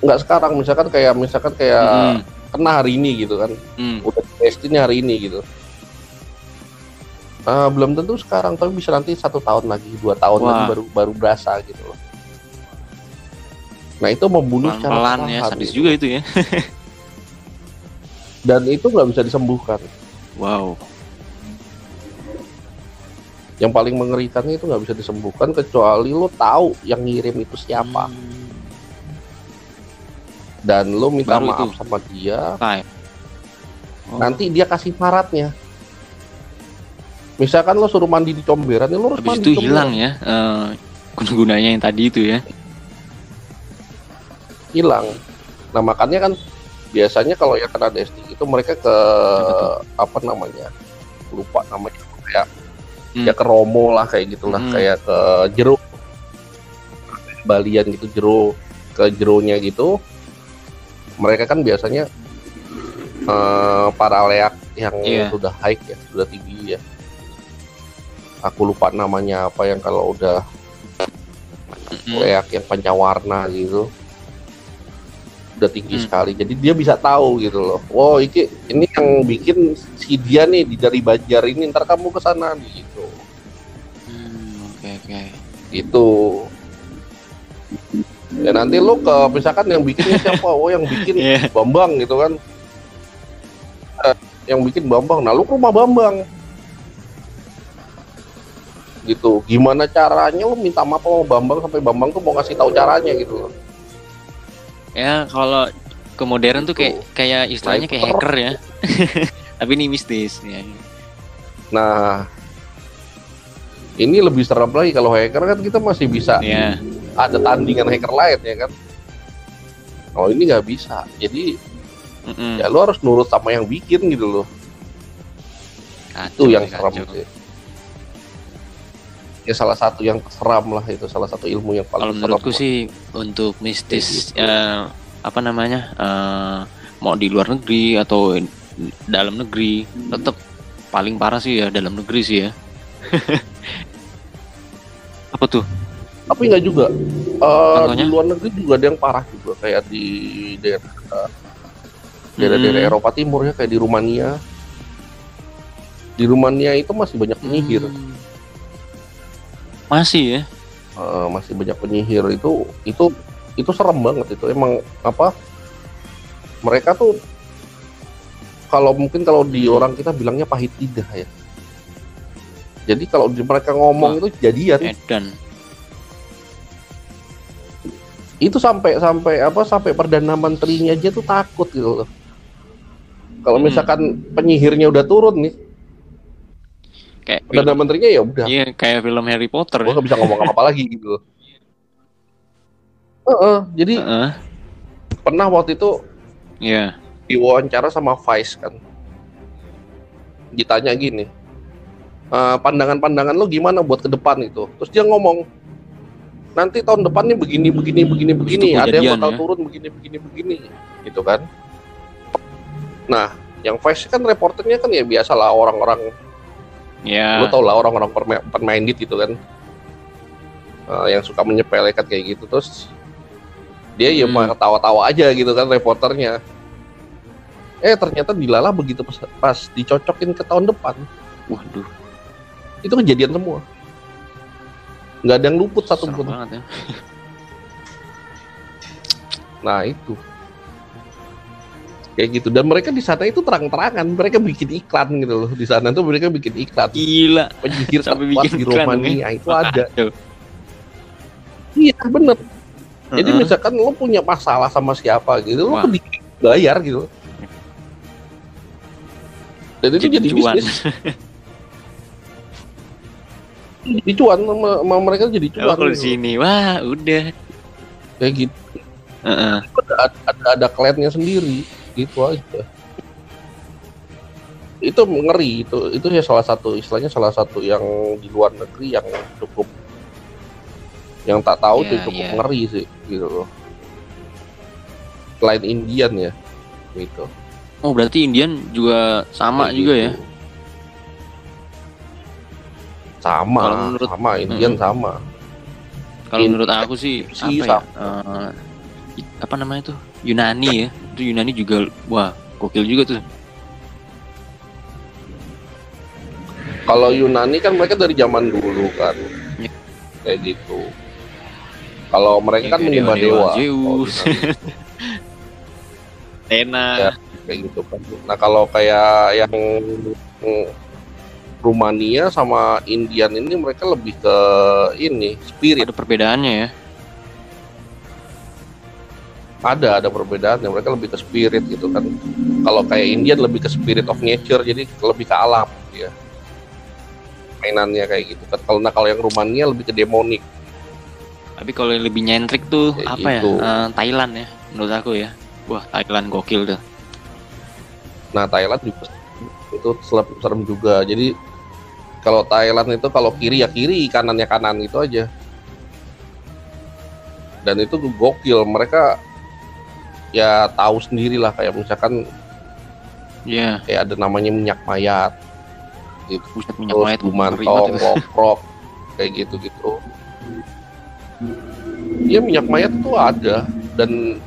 Speaker 2: nggak sekarang misalkan kayak misalkan kayak hmm. kena hari ini gitu kan hmm. udah DST-nya hari ini gitu Uh, belum tentu sekarang, tapi bisa nanti satu tahun lagi, dua tahun Wah. lagi baru baru berasa gitu loh. Nah itu membunuh
Speaker 1: Pelan secara pelan ya, sadis juga itu ya.
Speaker 2: Dan itu nggak bisa disembuhkan.
Speaker 1: Wow.
Speaker 2: Yang paling mengerikannya itu nggak bisa disembuhkan kecuali lo tahu yang ngirim itu siapa. Hmm. Dan lo minta Baru maaf itu. sama dia. Oh. Nanti dia kasih syaratnya misalkan lo suruh mandi di comberan ya lo harus
Speaker 1: Habis mandi itu hilang ya uh, gunanya yang tadi itu ya.
Speaker 2: Hilang. Nah makanya kan biasanya kalau yang kena DST itu mereka ke apa namanya? Lupa namanya. Kayak hmm. ya ke Romo lah kayak gitulah. Hmm. kayak ke jeruk Balian gitu jeruk ke jeronya gitu. Mereka kan biasanya uh, para leak yang yeah. sudah high ya sudah tinggi ya aku lupa namanya apa yang kalau udah kayak yang pancawarna gitu. Udah tinggi mm. sekali. Jadi dia bisa tahu gitu loh. Wow ini ini yang bikin si dia nih di dari Banjar ini ntar kamu ke sana gitu.
Speaker 1: Hmm, oke oke.
Speaker 2: Itu ya nanti lo ke misalkan yang bikinnya siapa? Oh yang bikin yeah. Bambang gitu kan. Eh, yang bikin Bambang. Nah lu ke rumah Bambang gitu. Gimana caranya lo minta maaf sama Bambang sampai Bambang tuh mau ngasih tahu caranya gitu? Loh
Speaker 1: ya kalau ke modern tuh kayak gitu. kayak istilahnya nah, kayak hacker ya. Tapi ini mistis ya.
Speaker 2: Nah ini lebih serem lagi kalau hacker kan kita masih bisa
Speaker 1: yeah.
Speaker 2: ada tandingan hacker lain ya kan? Kalau ini nggak bisa. Jadi mm -mm. ya lo harus nurut sama yang bikin gitu loh. Itu yang serem sih ya salah satu yang seram lah itu salah satu ilmu yang
Speaker 1: paling kalau menurutku sih untuk mistis gitu. uh, apa namanya uh, mau di luar negeri atau dalam negeri tetap paling parah sih ya dalam negeri sih ya. Apa tuh?
Speaker 2: Tapi nggak juga. Uh, di luar negeri juga ada yang parah juga kayak di daerah daerah-daerah hmm. Eropa Timur ya kayak di Rumania. Di Rumania itu masih banyak penyihir. Hmm
Speaker 1: masih ya?
Speaker 2: Uh, masih banyak penyihir itu itu itu serem banget itu emang apa? Mereka tuh kalau mungkin kalau di hmm. orang kita bilangnya pahit lidah ya. Jadi kalau di mereka ngomong oh, itu jadian. Edan. Itu sampai sampai apa sampai perdana menterinya aja tuh takut gitu loh. Kalau hmm. misalkan penyihirnya udah turun nih,
Speaker 1: kayak
Speaker 2: perdana menterinya ya udah
Speaker 1: iya kayak film Harry Potter
Speaker 2: gue gak bisa ngomong apa, apa lagi gitu uh -uh, jadi uh -uh. pernah waktu itu
Speaker 1: Iya.
Speaker 2: Yeah. diwawancara sama Vice kan ditanya gini uh, pandangan-pandangan lo gimana buat ke depan itu terus dia ngomong nanti tahun depan nih begini begini begini begini ada yang bakal ya? turun begini begini begini gitu kan nah yang Vice kan reporternya kan ya biasalah orang-orang
Speaker 1: Ya.
Speaker 2: Lu tau lah orang-orang pemain dit gitu kan. Uh, yang suka menyepelekan kayak gitu terus dia ya hmm. ya ketawa-tawa aja gitu kan reporternya. Eh ternyata dilala begitu pas, pas dicocokin ke tahun depan. Waduh. Itu kejadian semua. Nggak ada yang luput satu pun. Ya. nah itu. Kayak gitu dan mereka di sana itu terang-terangan mereka bikin iklan gitu loh di sana tuh mereka bikin iklan
Speaker 1: gila
Speaker 2: penyihir sampai bikin di Romania ya? itu ada iya bener jadi uh -huh. misalkan lo punya masalah sama siapa gitu Wah. lo bayar gitu dan itu jadi, jadi bisnis jadi cuan sama, sama mereka jadi cuan.
Speaker 1: Oh, gitu. sini, wah udah.
Speaker 2: Kayak gitu. Uh -uh. Ada, ada, ada kliennya sendiri, gitu aja. Itu ngeri itu itu ya salah satu istilahnya salah satu yang di luar negeri yang cukup yang tak tahu yeah, cukup yeah. ngeri sih gitu loh. Selain Indian ya, gitu.
Speaker 1: Oh berarti Indian juga sama Kayak juga ya? gitu. ya?
Speaker 2: sama menurut, sama Indian hmm. sama
Speaker 1: kalau menurut aku sih apa ya uh, apa namanya tuh Yunani ya itu Yunani juga wah gokil juga tuh
Speaker 2: kalau Yunani kan mereka dari zaman dulu kan ya. kayak gitu kalau mereka ya, kan menyembah dewa, dewa.
Speaker 1: Zeus Tena ya,
Speaker 2: kayak gitu kan nah kalau kayak yang Rumania sama Indian ini mereka lebih ke ini spirit.
Speaker 1: Ada perbedaannya ya?
Speaker 2: Ada, ada perbedaannya. Mereka lebih ke spirit gitu kan. Kalau kayak Indian lebih ke spirit of nature, jadi lebih ke alam ya. Mainannya kayak gitu kan. Kalau nah kalau yang Rumania lebih ke demonik.
Speaker 1: Tapi kalau yang lebih nyentrik tuh kayak apa ya? gitu. ya? Uh, Thailand ya, menurut aku ya. Wah Thailand gokil tuh.
Speaker 2: Nah Thailand juga itu serem juga. Jadi kalau Thailand itu kalau kiri ya kiri, kanannya kanan itu aja. Dan itu gokil, mereka ya tahu sendiri lah kayak misalkan
Speaker 1: ya yeah.
Speaker 2: kayak ada namanya minyak mayat.
Speaker 1: Itu Buset, minyak mayat
Speaker 2: gumantong koprok kayak gitu gitu Iya minyak mayat itu ada. Dan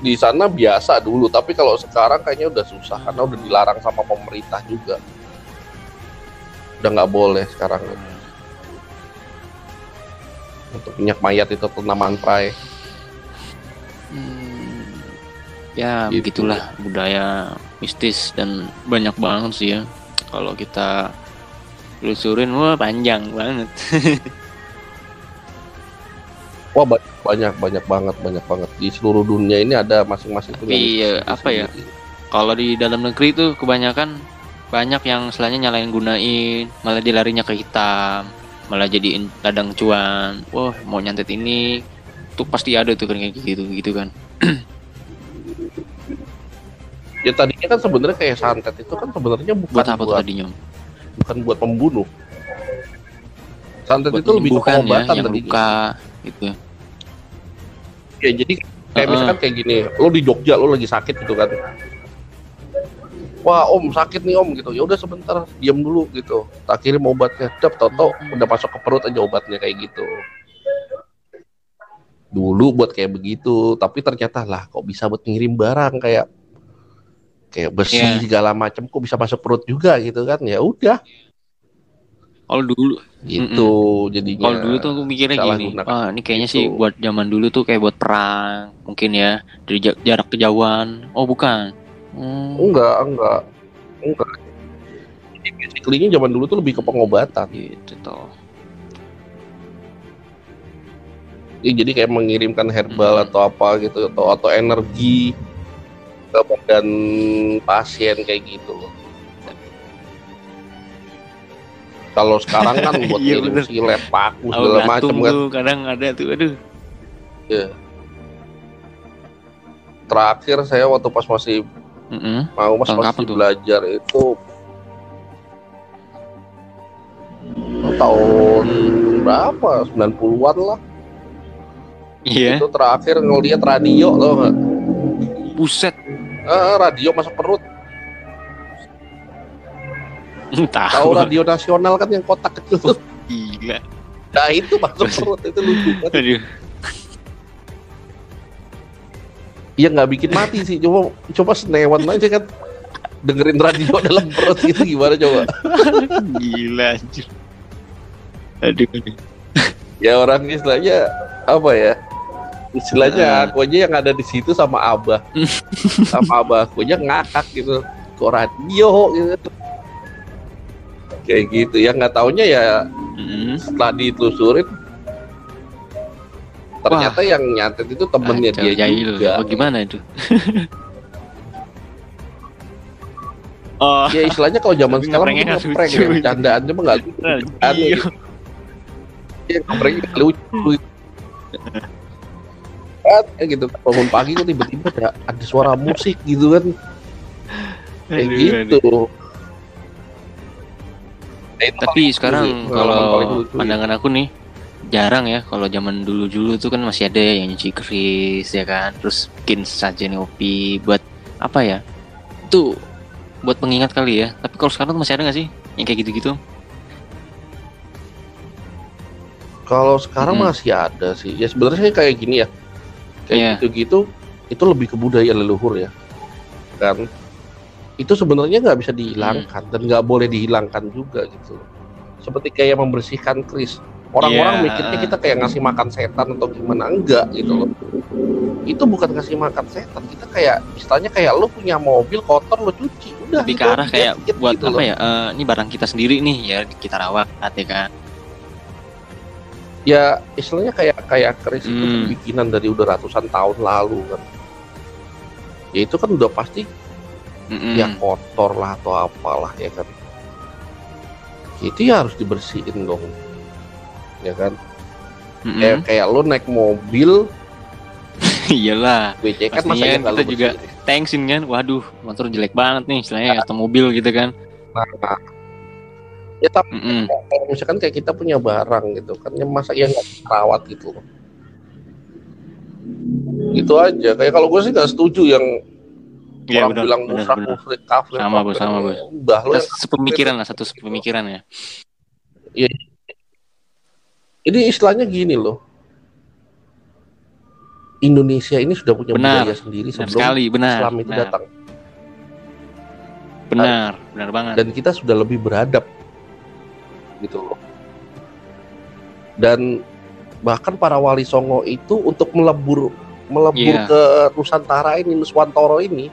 Speaker 2: di sana biasa dulu tapi kalau sekarang kayaknya udah susah karena udah dilarang sama pemerintah juga. Udah nggak boleh sekarang. Untuk minyak mayat itu tanaman prai
Speaker 1: hmm, ya gitu. begitulah. Budaya mistis dan banyak banget sih ya. Kalau kita telusurin wah panjang banget.
Speaker 2: Wah banyak banyak banget banyak banget. Di seluruh dunia ini ada masing-masing
Speaker 1: iya apa ya? Kalau di dalam negeri tuh kebanyakan banyak yang selainnya nyalain gunain malah dilarinya ke hitam malah jadiin ladang cuan. Wah mau nyantet ini tuh pasti ada tuh kan kayak gitu gitu kan.
Speaker 2: Ya tadinya kan sebenarnya kayak santet itu kan sebenarnya bukan
Speaker 1: buat apa buat, tadinya?
Speaker 2: bukan buat pembunuh. Santet buat itu lebih
Speaker 1: ke ya, pengobatan ya, tadi luka gitu
Speaker 2: ya. Jadi kayak uh -uh. misalkan kayak gini lo di Jogja lo lagi sakit gitu kan. Wah om sakit nih om gitu. Ya udah sebentar diam dulu gitu. Tak kirim obatnya. Dap toto udah masuk ke perut aja obatnya kayak gitu dulu buat kayak begitu tapi ternyata lah kok bisa buat ngirim barang kayak kayak besi yeah. segala macam kok bisa masuk perut juga gitu kan ya udah
Speaker 1: kalau dulu
Speaker 2: gitu mm jadi
Speaker 1: kalau dulu tuh aku mikirnya gini gunakan. ah ini kayaknya gitu. sih buat zaman dulu tuh kayak buat perang mungkin ya dari jarak kejauhan oh bukan
Speaker 2: Hmm. Enggak, enggak. Enggak. Jadi basically zaman dulu tuh lebih ke pengobatan.
Speaker 1: Gitu toh.
Speaker 2: Ya, jadi kayak mengirimkan herbal hmm. atau apa gitu atau atau energi ke badan pasien kayak gitu loh. Kalau sekarang kan buat iya, ngirim silet, paku segala macam kan.
Speaker 1: kadang ada tuh, aduh.
Speaker 2: Ya. Terakhir saya waktu pas masih
Speaker 1: Mm -hmm.
Speaker 2: Mau mas masih belajar itu tahun berapa? 90-an lah.
Speaker 1: Iya.
Speaker 2: Itu terakhir ngeliat radio loh nggak?
Speaker 1: Buset.
Speaker 2: Eh, radio masuk perut.
Speaker 1: Tahu.
Speaker 2: Tahu radio nasional kan yang kotak kecil tuh.
Speaker 1: Gila.
Speaker 2: Nah itu masuk perut itu lucu banget. Aduh. Iya nggak bikin mati sih, coba coba senewan aja kan dengerin radio dalam perut itu gimana coba?
Speaker 1: Gila anjir. Aduh.
Speaker 2: Ya orang istilahnya apa ya? Istilahnya aku aja yang ada di situ sama abah sama abah aku aja ngakak gitu ke radio gitu kayak gitu ya nggak taunya ya mm. setelah ditelusurin ternyata Wah. yang nyatet itu temennya ah, dia jahil. juga
Speaker 1: bagaimana itu
Speaker 2: Oh. Ya istilahnya kalau zaman sekarang itu ngeprank ya, candaannya mah nggak lucu. Aneh. Gitu. Ya ngepranknya lucu. Ya gitu. Bangun pagi kok tiba-tiba ada, ada suara musik gitu kan. Kayak gitu.
Speaker 1: Nah, Tapi sekarang kalau pandangan aku nih jarang ya kalau zaman dulu-dulu tuh kan masih ada yang nyuci keris ya kan? Terus bikin sajian kopi buat apa ya? Itu buat pengingat kali ya. Tapi kalau sekarang tuh masih ada nggak sih yang kayak gitu-gitu?
Speaker 2: Kalau sekarang hmm. masih ada sih. Ya sebenarnya kayak gini ya kayak yeah. gitu-gitu itu lebih ke budaya leluhur ya kan itu sebenarnya nggak bisa dihilangkan hmm. dan nggak boleh dihilangkan juga gitu seperti kayak membersihkan kris orang-orang yeah. mikirnya kita kayak ngasih makan setan atau gimana enggak gitu loh itu bukan ngasih makan setan kita kayak istilahnya kayak lu punya mobil kotor lu cuci udah
Speaker 1: lebih ke gitu arah kayak buat gitu apa loh. ya uh, ini barang kita sendiri nih ya kita rawat ya kan
Speaker 2: ya istilahnya kayak kayak keris hmm. itu bikinan dari udah ratusan tahun lalu kan ya itu kan udah pasti mm-hmm. ya kotor lah atau apalah ya kan itu ya harus dibersihin dong ya kan mm-hmm. kayak kayak lo naik mobil
Speaker 1: iyalah WC kan masa kita bersihin. juga tanksin kan waduh motor jelek banget nih istilahnya nah. atau mobil gitu kan nah,
Speaker 2: ya tapi mm -mm. misalkan kayak kita punya barang gitu kan ya masa ya nggak rawat gitu itu aja kayak kalau gue sih nggak setuju yang
Speaker 1: Iya, Orang bener, bilang musrik, kafir. Sama bos, sama bos. Udah lo. Sepemikiran lah, satu sepemikiran ya.
Speaker 2: Iya. Jadi istilahnya gini loh. Indonesia ini sudah punya benar, budaya sendiri
Speaker 1: sebelum sekali, benar,
Speaker 2: Islam itu
Speaker 1: benar.
Speaker 2: datang.
Speaker 1: Benar, benar banget.
Speaker 2: Dan kita sudah lebih beradab, gitu loh. Dan bahkan para wali songo itu untuk melebur melebur yeah. ke Nusantara ini, Nuswantoro ini,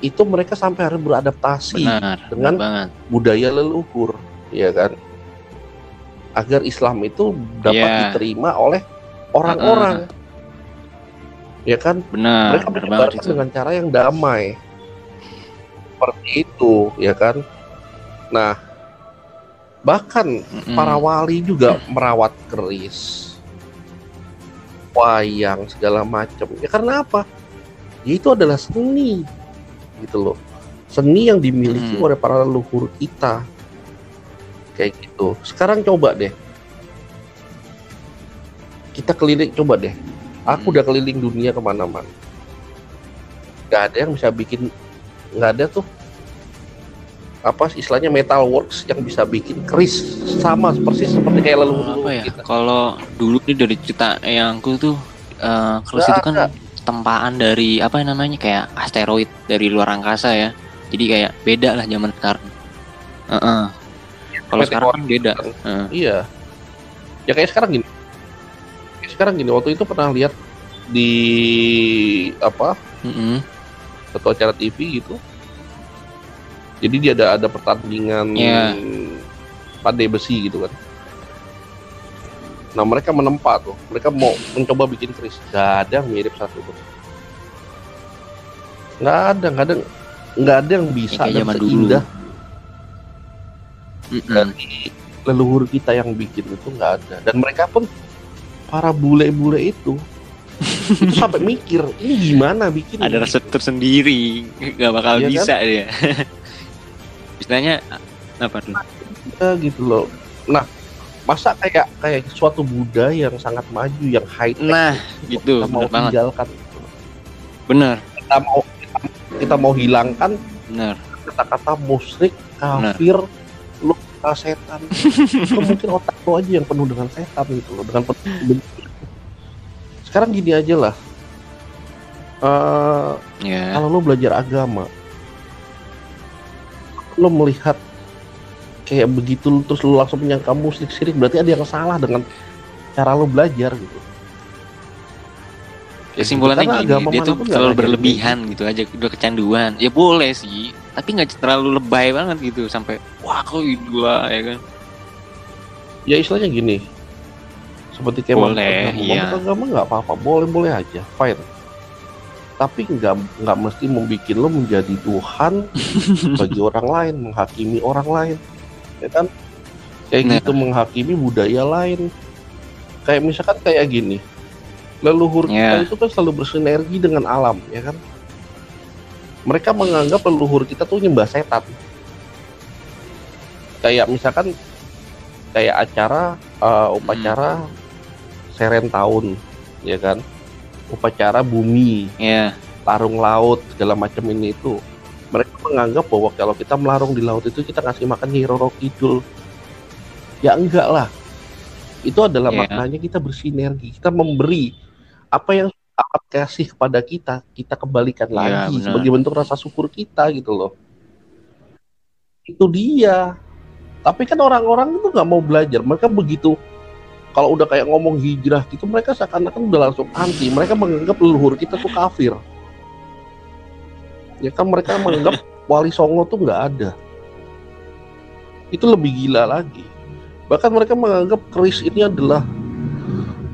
Speaker 2: itu mereka sampai harus beradaptasi benar, dengan benar budaya leluhur, ya kan? Agar Islam itu dapat yeah. diterima oleh orang-orang. Uh, ya kan?
Speaker 1: Benar.
Speaker 2: Mereka menyebarkan dengan cara yang damai. Seperti itu, ya kan? Nah, bahkan mm -hmm. para wali juga merawat keris, wayang segala macam. Ya karena apa? Ya itu adalah seni gitu loh seni yang dimiliki hmm. oleh para leluhur kita kayak gitu sekarang coba deh kita keliling coba deh aku hmm. udah keliling dunia ke mana-mana nggak ada yang bisa bikin nggak ada tuh apa istilahnya metal works yang bisa bikin keris sama persis seperti kayak leluhur
Speaker 1: apa ya kita. kalau dulu nih dari cerita yang aku tuh uh, keris itu kan tempaan dari apa namanya kayak asteroid dari luar angkasa ya. Jadi kayak beda lah zaman sekarang. Uh -uh. Kalau sekarang kan beda. Uh.
Speaker 2: Iya. Ya kayak sekarang gini. Kayak sekarang gini waktu itu pernah lihat di apa? Mm -hmm. Satu acara TV gitu. Jadi dia ada ada pertandingan yeah. pandai besi gitu kan. Nah mereka menempa tuh, mereka mau mencoba bikin keris, gak ada yang mirip satu tuh. Gak ada, gak ada, gak ada yang bisa
Speaker 1: ya, dan seindah
Speaker 2: dari leluhur kita yang bikin itu nggak ada. Dan mereka pun para bule-bule itu itu sampai mikir ini gimana bikin
Speaker 1: ada resep tersendiri nggak bakal ya bisa kan? dia istilahnya apa tuh?
Speaker 2: Ya gitu loh. Nah masa kayak kayak suatu budaya yang sangat maju yang high tech
Speaker 1: nah gitu
Speaker 2: kita mau tinggalkan
Speaker 1: benar
Speaker 2: kita mau kita mau hilangkan
Speaker 1: benar
Speaker 2: kata-kata musrik kafir lu setan. Itu mungkin otak lo aja yang penuh dengan setan gitu loh dengan penuh sekarang gini aja lah. Uh, yeah. kalau lo belajar agama lo melihat kayak begitu terus lu langsung menyangka musik sirik berarti ada yang salah dengan cara lu belajar gitu.
Speaker 1: Kesimpulannya gini dia tuh terlalu berlebihan gitu. gitu aja udah kecanduan. Ya boleh sih tapi nggak terlalu lebay banget gitu sampai wah kok idola ya kan?
Speaker 2: Ya istilahnya gini. Seperti kayak
Speaker 1: boleh iya.
Speaker 2: agama nggak apa-apa boleh boleh aja fine tapi nggak nggak mesti membuat lo menjadi Tuhan bagi orang lain menghakimi orang lain. Ya kan? Kayak nah. gitu menghakimi budaya lain. Kayak misalkan kayak gini. Leluhur yeah. kita itu kan selalu bersinergi dengan alam ya kan? Mereka menganggap leluhur kita tuh nyembah setan. Kayak misalkan kayak acara uh, upacara hmm. seren tahun ya kan upacara bumi
Speaker 1: yeah.
Speaker 2: larung laut segala macam ini itu mereka menganggap bahwa kalau kita melarung di laut itu kita ngasih makan Nyiroro Kidul ya enggak lah itu adalah yeah. maknanya kita bersinergi kita memberi apa yang akan kasih kepada kita kita kembalikan ya, lagi benar. sebagai bentuk rasa syukur kita gitu loh itu dia tapi kan orang-orang itu nggak mau belajar mereka begitu kalau udah kayak ngomong hijrah gitu mereka seakan-akan udah langsung anti. Mereka menganggap leluhur kita tuh kafir. Ya kan mereka menganggap wali songo tuh nggak ada. Itu lebih gila lagi. Bahkan mereka menganggap keris ini adalah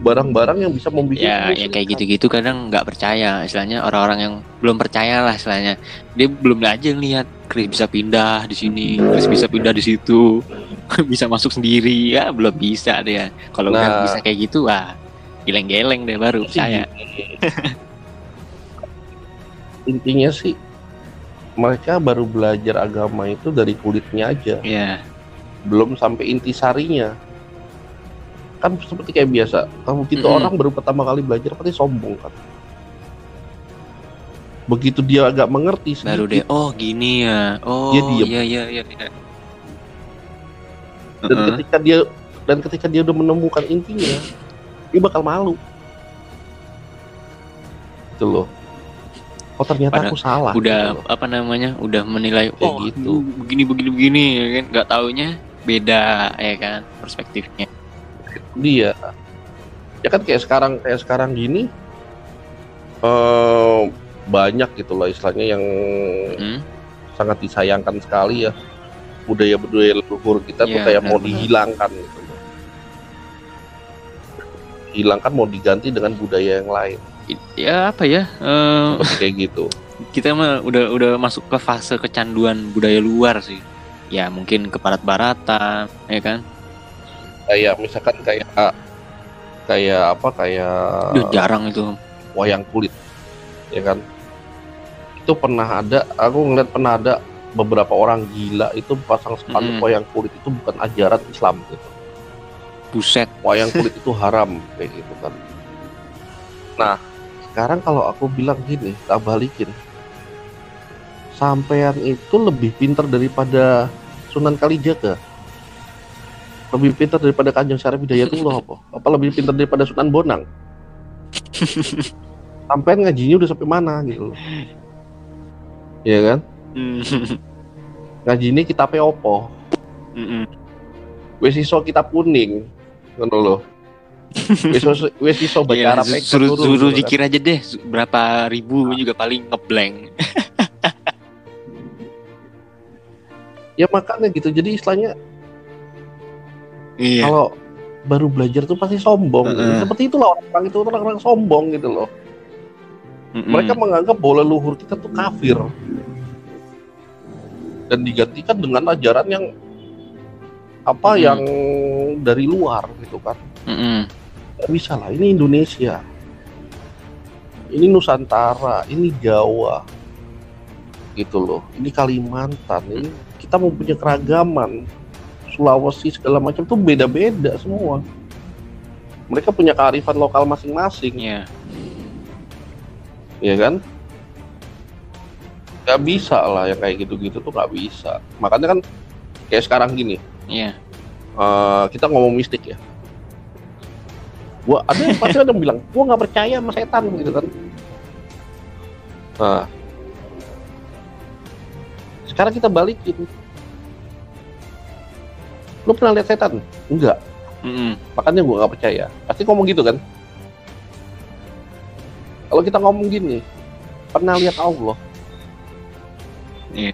Speaker 2: barang-barang yang bisa membuat
Speaker 1: ya ya kayak gitu-gitu kadang nggak percaya. Istilahnya orang-orang yang belum percaya lah istilahnya. Dia belum aja lihat Chris bisa pindah di sini Chris bisa pindah di situ bisa masuk sendiri. Ya belum bisa dia. Kalau nah, udah bisa kayak gitu wah geleng-geleng deh baru percaya.
Speaker 2: Intinya sih mereka baru belajar agama itu dari kulitnya aja.
Speaker 1: Ya
Speaker 2: belum sampai intisarinya kan seperti kayak biasa kalau begitu mm -hmm. orang baru pertama kali belajar pasti sombong kan? Begitu dia agak mengerti
Speaker 1: sedikit, baru dia oh gini ya. Oh dia diam iya iya iya, iya.
Speaker 2: dan uh -huh. ketika dia dan ketika dia udah menemukan intinya dia bakal malu. Itu loh. Oh ternyata Pada aku salah
Speaker 1: udah gitu apa namanya udah menilai oh gitu. begini begini begini ya kan? Nggak taunya beda ya kan perspektifnya
Speaker 2: dia. Ya kan kayak sekarang kayak sekarang gini uh, banyak gitu loh istilahnya yang hmm. sangat disayangkan sekali ya. Budaya budaya leluhur kita yeah, tuh iya, kayak mau dihilangkan gitu hilangkan mau diganti dengan budaya yang lain.
Speaker 1: Ya apa ya uh,
Speaker 2: kayak gitu.
Speaker 1: kita mah udah udah masuk ke fase kecanduan budaya luar sih. Ya mungkin ke barat-baratan ya kan
Speaker 2: kayak misalkan kayak kayak apa kayak
Speaker 1: Duh, jarang itu.
Speaker 2: wayang kulit ya kan? Itu pernah ada aku ngeliat pernah ada beberapa orang gila itu pasang sepanduk mm. wayang kulit itu bukan ajaran Islam gitu.
Speaker 1: Buset.
Speaker 2: Wayang kulit itu haram kayak gitu kan. Nah sekarang kalau aku bilang gini tak balikin. Sampean itu lebih pinter daripada Sunan Kalijaga lebih pintar daripada Kanjeng Syarif Hidayatullah apa? Apa lebih pintar daripada Sunan Bonang? Sampai ngajinya udah sampai mana gitu loh. Iya kan? Ngaji ini kita opo? Wes iso kita kuning. Ngono loh. Wes iso wes iso baca
Speaker 1: iya, Arab suruh suruh dikir aja deh berapa ribu juga paling ngeblank.
Speaker 2: ya makanya gitu. Jadi istilahnya Iya. Kalau baru belajar tuh pasti sombong. Uh -uh. Seperti itulah orang-orang itu orang-orang sombong gitu loh. Mm -mm. Mereka menganggap bahwa leluhur kita tuh kafir dan digantikan dengan ajaran yang apa mm -mm. yang dari luar gitu kan. Mm -mm. Gak bisa lah. Ini Indonesia. Ini Nusantara. Ini Jawa. Gitu loh. Ini Kalimantan. Ini kita mempunyai keragaman Sulawesi segala macam tuh beda-beda semua. Mereka punya kearifan lokal masing-masing.
Speaker 1: Iya.
Speaker 2: Iya kan? Gak bisa lah yang kayak gitu-gitu tuh gak bisa. Makanya kan kayak sekarang gini.
Speaker 1: Iya.
Speaker 2: Uh, kita ngomong mistik ya. Gua ada yang pasti ada yang bilang, gua nggak percaya sama setan gitu kan. Nah, sekarang kita balikin lu pernah lihat setan? Enggak. Mm -hmm. makanya gue nggak percaya. Pasti ngomong gitu kan? Kalau kita ngomong gini pernah lihat Allah?
Speaker 1: Iya.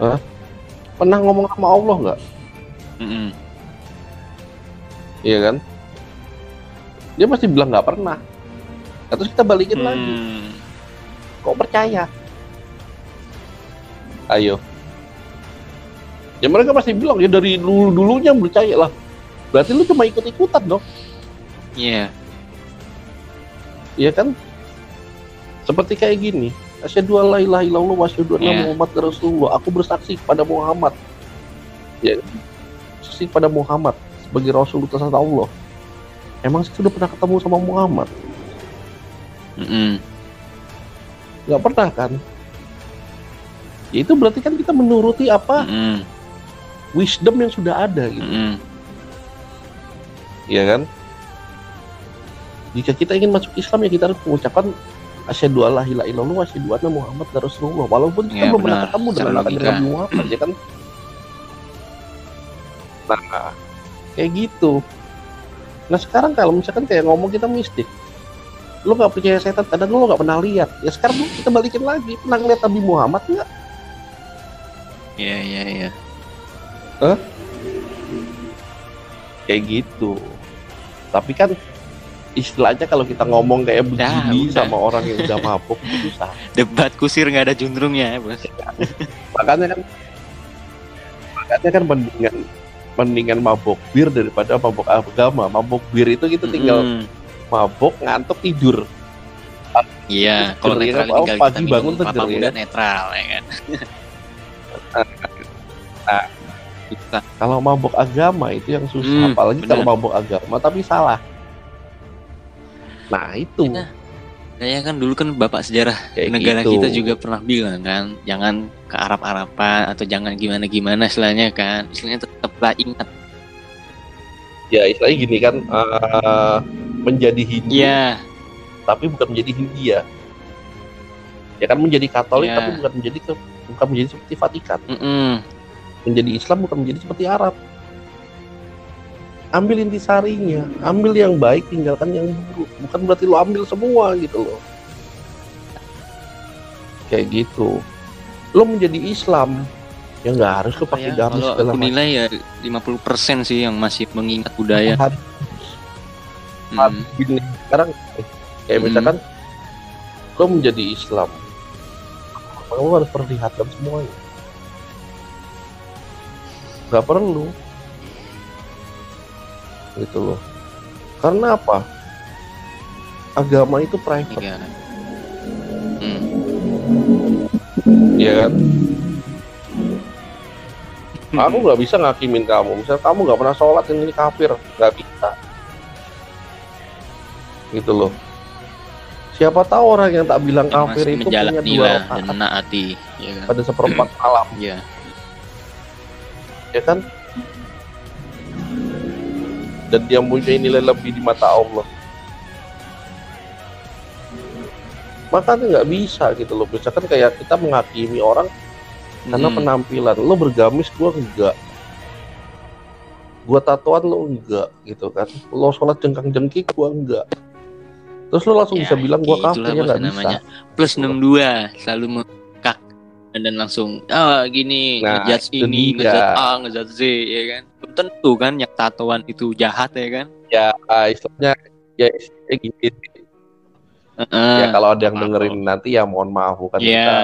Speaker 2: Hah? pernah ngomong sama Allah nggak?
Speaker 1: Mm-mm.
Speaker 2: iya kan? Dia pasti bilang nggak pernah. Nah, terus kita balikin lagi.
Speaker 1: Hmm.
Speaker 2: kok percaya? Ayo ya mereka pasti bilang ya dari dulu dulunya percaya lah. Berarti lu cuma ikut ikutan dong.
Speaker 1: Iya.
Speaker 2: Iya kan? Seperti kayak gini asyhadu alla ilaha illallah wa asyhadu anna
Speaker 1: Iya.
Speaker 2: muhammad rasulullah. Aku bersaksi kepada Muhammad. Ya saksi kepada Muhammad sebagai rasul utusan Allah. Emang sih sudah pernah ketemu sama Muhammad?
Speaker 1: Mm-mm.
Speaker 2: nggak pernah kan? Ya itu berarti kan kita menuruti apa?
Speaker 1: Mm-mm.
Speaker 2: Wisdom yang sudah ada gitu
Speaker 1: Mm-mm.
Speaker 2: Iya kan? Jika kita ingin masuk Islam ya kita harus mengucapkan asyhadu alla ilaha illallah wa asyhadu anna Muhammad rasulullah. Walaupun kita
Speaker 1: Iya,
Speaker 2: belum pernah ketemu dengan Nabi Muhammad ya kan? Nah, kayak gitu. Nah sekarang kalau misalkan kayak ngomong kita mistik, lu nggak percaya setan, dan lu nggak pernah lihat. Ya sekarang kita balikin lagi, pernah ngeliat Nabi Muhammad nggak?
Speaker 1: Iya, iya, iya.
Speaker 2: Kayak gitu. Tapi kan istilahnya kalau kita ngomong kayak begini
Speaker 1: udah.
Speaker 2: sama orang yang udah mabuk susah.
Speaker 1: Debat kusir nggak ada jundrungnya ya, Bos.
Speaker 2: makanya kan makanya kan mendingan mendingan mabok bir daripada mabok agama mabok bir itu kita tinggal mabok ngantuk tidur
Speaker 1: Iya, kalau netral
Speaker 2: oh,
Speaker 1: tinggal
Speaker 2: pagi
Speaker 1: kita
Speaker 2: bangun seger,
Speaker 1: muda
Speaker 2: ya.
Speaker 1: netral ya kan.
Speaker 2: Nah.
Speaker 1: Susah.
Speaker 2: kalau mabok agama itu yang susah
Speaker 1: Hmm,
Speaker 2: apalagi kalau
Speaker 1: benar.
Speaker 2: mabok agama tapi salah nah itu
Speaker 1: Iya. Kayaknya kan dulu kan bapak sejarah
Speaker 2: kayak
Speaker 1: negara
Speaker 2: gitu.
Speaker 1: kita juga pernah bilang kan, jangan ke Arab-Araban atau jangan gimana-gimana istilahnya kan. Istilahnya tetaplah ingat.
Speaker 2: ya istilahnya gini kan eh, menjadi Hindu
Speaker 1: Iya,
Speaker 2: tapi bukan menjadi Hindia ya kan menjadi Katolik
Speaker 1: Iya.
Speaker 2: tapi bukan menjadi ke- bukan menjadi seperti Vatikan
Speaker 1: mm
Speaker 2: menjadi Islam bukan menjadi seperti Arab. Ambil intisarinya, ambil yang baik, tinggalkan yang buruk. Bukan berarti lo ambil semua gitu loh. Kayak gitu. Lo menjadi Islam, ya nggak harus lo pakai
Speaker 1: Ya,
Speaker 2: gamis
Speaker 1: kalau aku nilai ya 50% sih yang masih mengingat budaya.
Speaker 2: Harus
Speaker 1: Mm.
Speaker 2: gini. Sekarang kayak
Speaker 1: Hmm.
Speaker 2: misalkan lo menjadi Islam, lo harus perlihatkan semuanya. Gak perlu. Gitu loh. Karena apa? Agama itu private,
Speaker 1: Iya. Mm.
Speaker 2: ya kan? Aku nggak bisa ngakimin kamu. Misal kamu nggak pernah sholat ini kafir, nggak bisa. Gitu loh. Siapa tahu orang yang tak bilang
Speaker 1: Yang
Speaker 2: kafir itu punya dua rakaat
Speaker 1: menaati, ya kan?
Speaker 2: pada seperempat malam,
Speaker 1: Iya.
Speaker 2: Ya kan? Dan dia mempunyai nilai lebih di mata Allah. Makanya nggak bisa gitu loh. Misalkan kayak kita menghakimi orang karena
Speaker 1: Mm.
Speaker 2: penampilan lo bergamis gua enggak gua tatoan lo enggak gitu kan lo sholat jengkang jengkik gua enggak terus lo langsung
Speaker 1: Ya,
Speaker 2: bisa bilang gua
Speaker 1: itulah
Speaker 2: kafir ya
Speaker 1: bos
Speaker 2: nggak bisa.
Speaker 1: Plus 62 selalu mengkak dan langsung ah gini
Speaker 2: Nah,
Speaker 1: ngejudge
Speaker 2: itu
Speaker 1: ini,
Speaker 2: dia.
Speaker 1: ngejudge A, ngejudge Z ya kan. Belum tentu kan yang tatoan itu jahat ya kan.
Speaker 2: ya ah, istilahnya ya istilahnya gini
Speaker 1: Heeh.
Speaker 2: ya kalau ada yang
Speaker 1: maaf.
Speaker 2: dengerin nanti ya mohon maaf bukan
Speaker 1: Iya.
Speaker 2: kita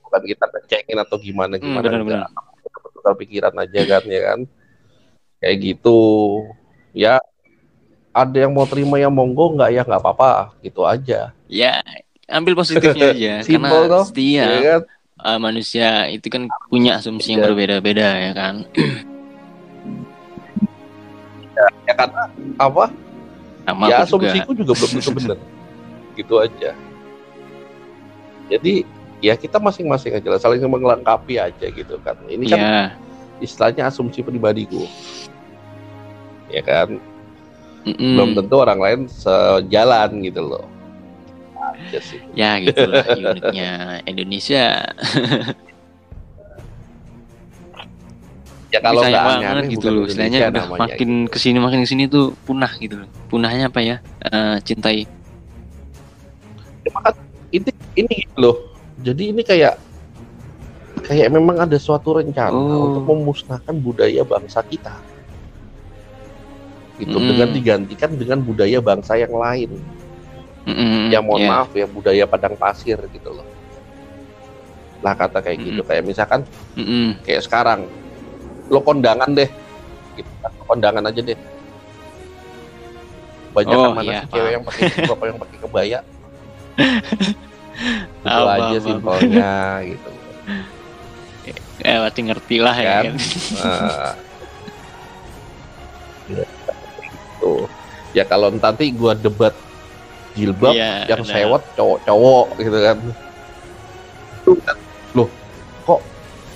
Speaker 2: bukan kita ngecengin atau gimana
Speaker 1: Hmm,
Speaker 2: gimana
Speaker 1: benar-benar.
Speaker 2: enggak. Tukar pikiran aja kan ya kan kayak gitu ya ada yang mau terima yang monggo nggak ya nggak apa-apa gitu aja
Speaker 1: Ya, ambil positifnya aja
Speaker 2: Simpel
Speaker 1: karena
Speaker 2: toh,
Speaker 1: setiap
Speaker 2: ya kan
Speaker 1: uh, manusia itu kan punya asumsi yang
Speaker 2: Iya.
Speaker 1: berbeda-beda ya kan.
Speaker 2: ya karena apa
Speaker 1: Sama
Speaker 2: ya
Speaker 1: aku juga.
Speaker 2: asumsiku juga belum tentu benar gitu aja jadi ya kita masing-masing aja lah saling melengkapi aja gitu kan ini kan
Speaker 1: Ya,
Speaker 2: istilahnya asumsi pribadiku ya kan
Speaker 1: mm-mm.
Speaker 2: belum tentu orang lain sejalan gitu loh aja sih
Speaker 1: ya gitulah uniknya Indonesia.
Speaker 2: ya kalau nggak
Speaker 1: banget
Speaker 2: aneh-aneh
Speaker 1: gitu loh. Istilahnya udah makin ke sini makin ke sini tuh punah gitu loh. Punahnya apa ya? Eh, cintai
Speaker 2: Maka ini ini gitu loh. Jadi ini kayak kayak memang ada suatu rencana oh. untuk memusnahkan budaya bangsa kita. Gitu mm. dengan digantikan dengan budaya bangsa yang lain. Mm-hmm, ya mohon yeah. maaf ya budaya padang pasir gitu loh. Lah kata kayak mm-hmm. gitu kayak misalkan mm-hmm. kayak sekarang lo kondangan deh. Gitu, kondangan aja deh banyak oh, mana iya, sih cewek yang pakai apa yang pakai kebaya itu aja simpelnya gitu
Speaker 1: ya pasti ngerti lah ya kan, ya, kan? Uh,
Speaker 2: gitu. ya kalau nanti gua debat jilbab ya, yang nah. sewot cowok-cowok gitu kan loh kok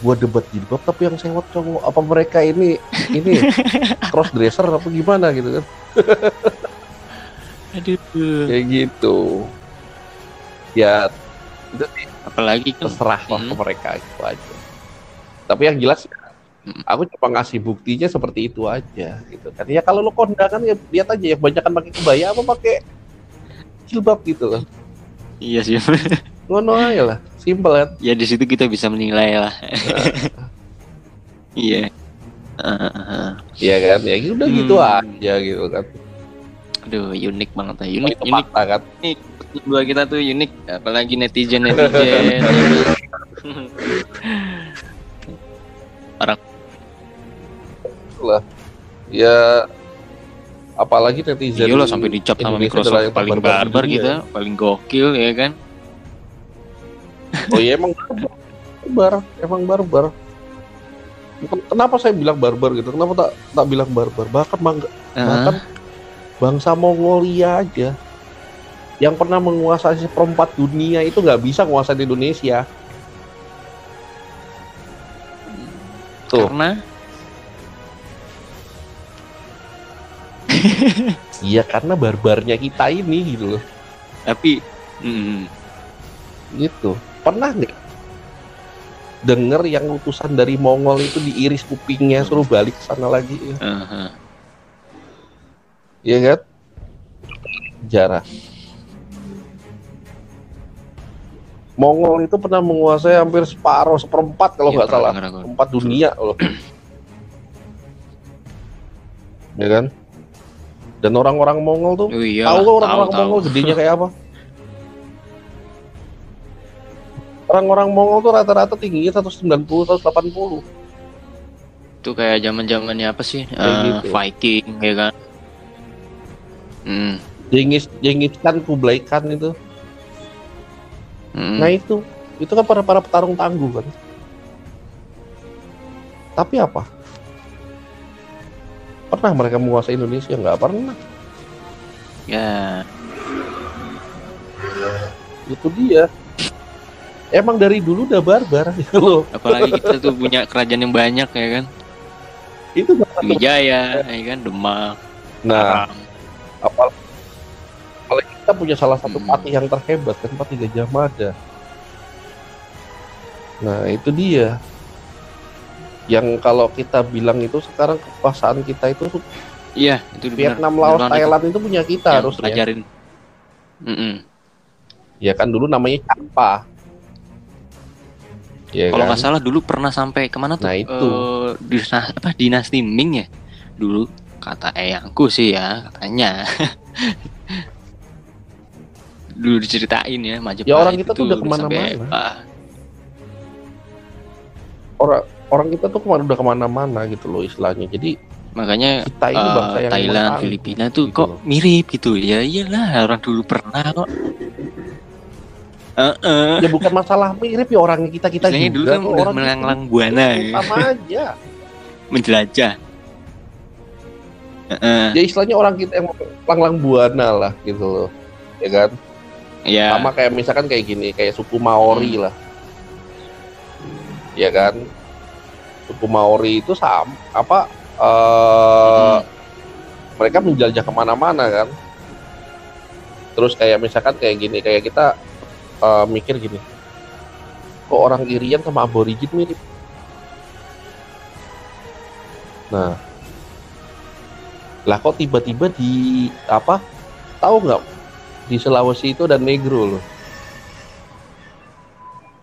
Speaker 2: gua debat jilbab tapi yang sewot cowok apa mereka ini ini cross dresser apa gimana gitu kan
Speaker 1: Aduh.
Speaker 2: Kayak gitu. Ya,
Speaker 1: itu apalagi
Speaker 2: kan terserah hmm. ke mereka itu aja. Tapi yang jelas hmm. aku cuma ngasih buktinya seperti itu aja gitu kan. Ya kalau lo kondangan ya lihat aja ya kebanyakan pakai kebaya apa pakai jilbab gitu kan.
Speaker 1: Iya sih.
Speaker 2: Ngono aja lah, simpel kan.
Speaker 1: Ya di situ kita bisa menilai lah. Iya.
Speaker 2: Iya kan, ya udah gitu hmm. aja gitu kan.
Speaker 1: Aduh, unik banget ya. Unik, oh, unik banget. Nih, dua kita tuh unik, apalagi netizen netizen.
Speaker 2: Orang lah. Ya apalagi netizen.
Speaker 1: Iya loh sampai dicap sama Microsoft paling barbar kita, ya. paling gokil ya kan.
Speaker 2: Oh iya emang barbar, emang barbar. Kenapa saya bilang barbar gitu? Kenapa tak tak bilang barbar? Bahkan bangga, uh -huh. bahkan bangsa Mongolia aja yang pernah menguasai seperempat dunia itu nggak bisa menguasai Indonesia.
Speaker 1: Tuh. Karena
Speaker 2: Iya karena barbarnya kita ini gitu loh.
Speaker 1: Tapi mm,
Speaker 2: gitu. Pernah nggak denger yang utusan dari Mongol itu diiris kupingnya suruh balik ke sana lagi? Uh -huh. Iya kan? Jarah. Mongol itu pernah menguasai hampir separuh, seperempat kalau iya, nggak ya, salah, empat dunia loh. ya kan? Dan orang-orang Mongol tuh, oh, iya, tahu orang-orang Mongol gedenya kayak apa? Orang-orang Mongol tuh rata-rata tingginya 190, 180.
Speaker 1: Itu kayak zaman zamannya apa sih? Uh, gitu. Viking, ya kan?
Speaker 2: Hmm. Jengis Jengis kan Kublai Khan itu. Hmm. Nah itu itu kan para para petarung tangguh kan. Tapi apa? Pernah mereka menguasai Indonesia? Nggak pernah.
Speaker 1: Ya.
Speaker 2: Itu dia. Emang dari dulu udah barbar
Speaker 1: gitu loh. Apalagi kita tuh punya kerajaan yang banyak ya kan. Itu Wijaya, ya kan, Demak.
Speaker 2: Nah, Arang apalagi kita punya salah satu hmm. patih yang terhebat kan patih Gajah Mada nah itu dia yang kalau kita bilang itu sekarang kekuasaan kita itu
Speaker 1: iya itu
Speaker 2: Vietnam Laos Thailand itu. itu punya kita harus
Speaker 1: pelajarin. Mm -mm.
Speaker 2: ya kan dulu namanya Champa.
Speaker 1: Ya kalau nggak kan? salah dulu pernah sampai ke mana tuh?
Speaker 2: Nah itu. Uh,
Speaker 1: apa dinasti Ming ya? Dulu kata eyangku sih ya katanya. Dulu diceritain ya Majapahit
Speaker 2: ya orang kita tuh udah ke mana-mana. orang orang kita tuh ke mana udah ke mana-mana gitu loh istilahnya jadi
Speaker 1: makanya kita ini uh, bangsa yang Thailand Filipina tuh gitu kok loh. mirip gitu ya iyalah orang dulu pernah kok
Speaker 2: Uh, uh. Ya bukan masalah mirip ya orang kita kita
Speaker 1: juga. dulu kan udah melanglang buana
Speaker 2: ya. Sama aja.
Speaker 1: Menjelajah
Speaker 2: uh. ya istilahnya orang kita yang langlang buana lah gitu loh ya kan
Speaker 1: yeah.
Speaker 2: sama kayak misalkan kayak gini kayak suku Maori hmm. lah ya kan suku Maori itu sama apa uh, hmm. mereka menjelajah ke mana-mana kan terus kayak misalkan kayak gini kayak kita uh, mikir gini kok orang Irian sama aborigin mirip nah lah kok tiba-tiba di apa? Tahu nggak di Sulawesi itu ada negro loh.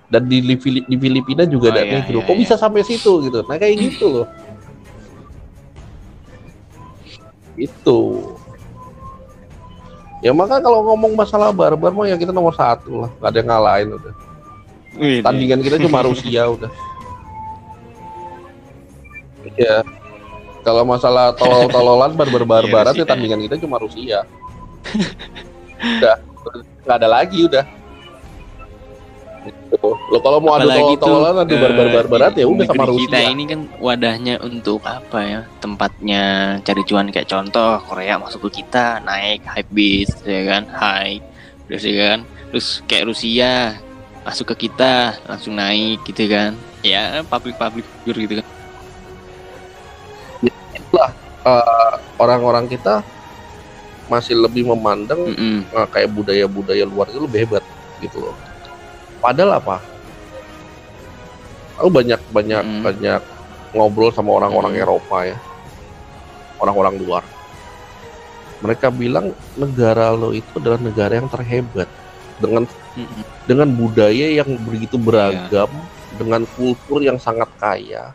Speaker 2: Dan di, di Filipina juga oh, ada iya, negro. Iya, Kok iya. bisa sampai situ gitu? Nah kayak gitu loh. Itu. Ya maka kalau ngomong masalah barbar mah ya kita nomor satu lah, gak ada yang ngalahin udah. Wih, Tandingan kita cuma Rusia udah. Ya. Kalau masalah tolol-tololan barbar-barbaran iya, ya tandingan kita cuma Rusia. udah, nggak ada lagi udah. Lo kalau mau adu tol-tolan adu barbar-barbaran ya udah sama Rusia.
Speaker 1: Kita ini kan wadahnya untuk apa ya? Tempatnya cari cuan kayak contoh Korea masuk ke kita naik hype beast ya kan, high. Terus ya kan, terus kayak Rusia masuk ke kita langsung naik gitu kan. Ya public public figure gitu kan.
Speaker 2: Ya, itulah uh, orang-orang kita masih lebih memandang mm -mm. Uh, kayak budaya-budaya luar itu lebih hebat gitu loh padahal apa aku banyak banyak hmm. banyak ngobrol sama orang-orang hmm. Eropa ya orang-orang luar mereka bilang negara lo itu adalah negara yang terhebat dengan hmm. dengan budaya yang begitu beragam yeah. dengan kultur yang sangat kaya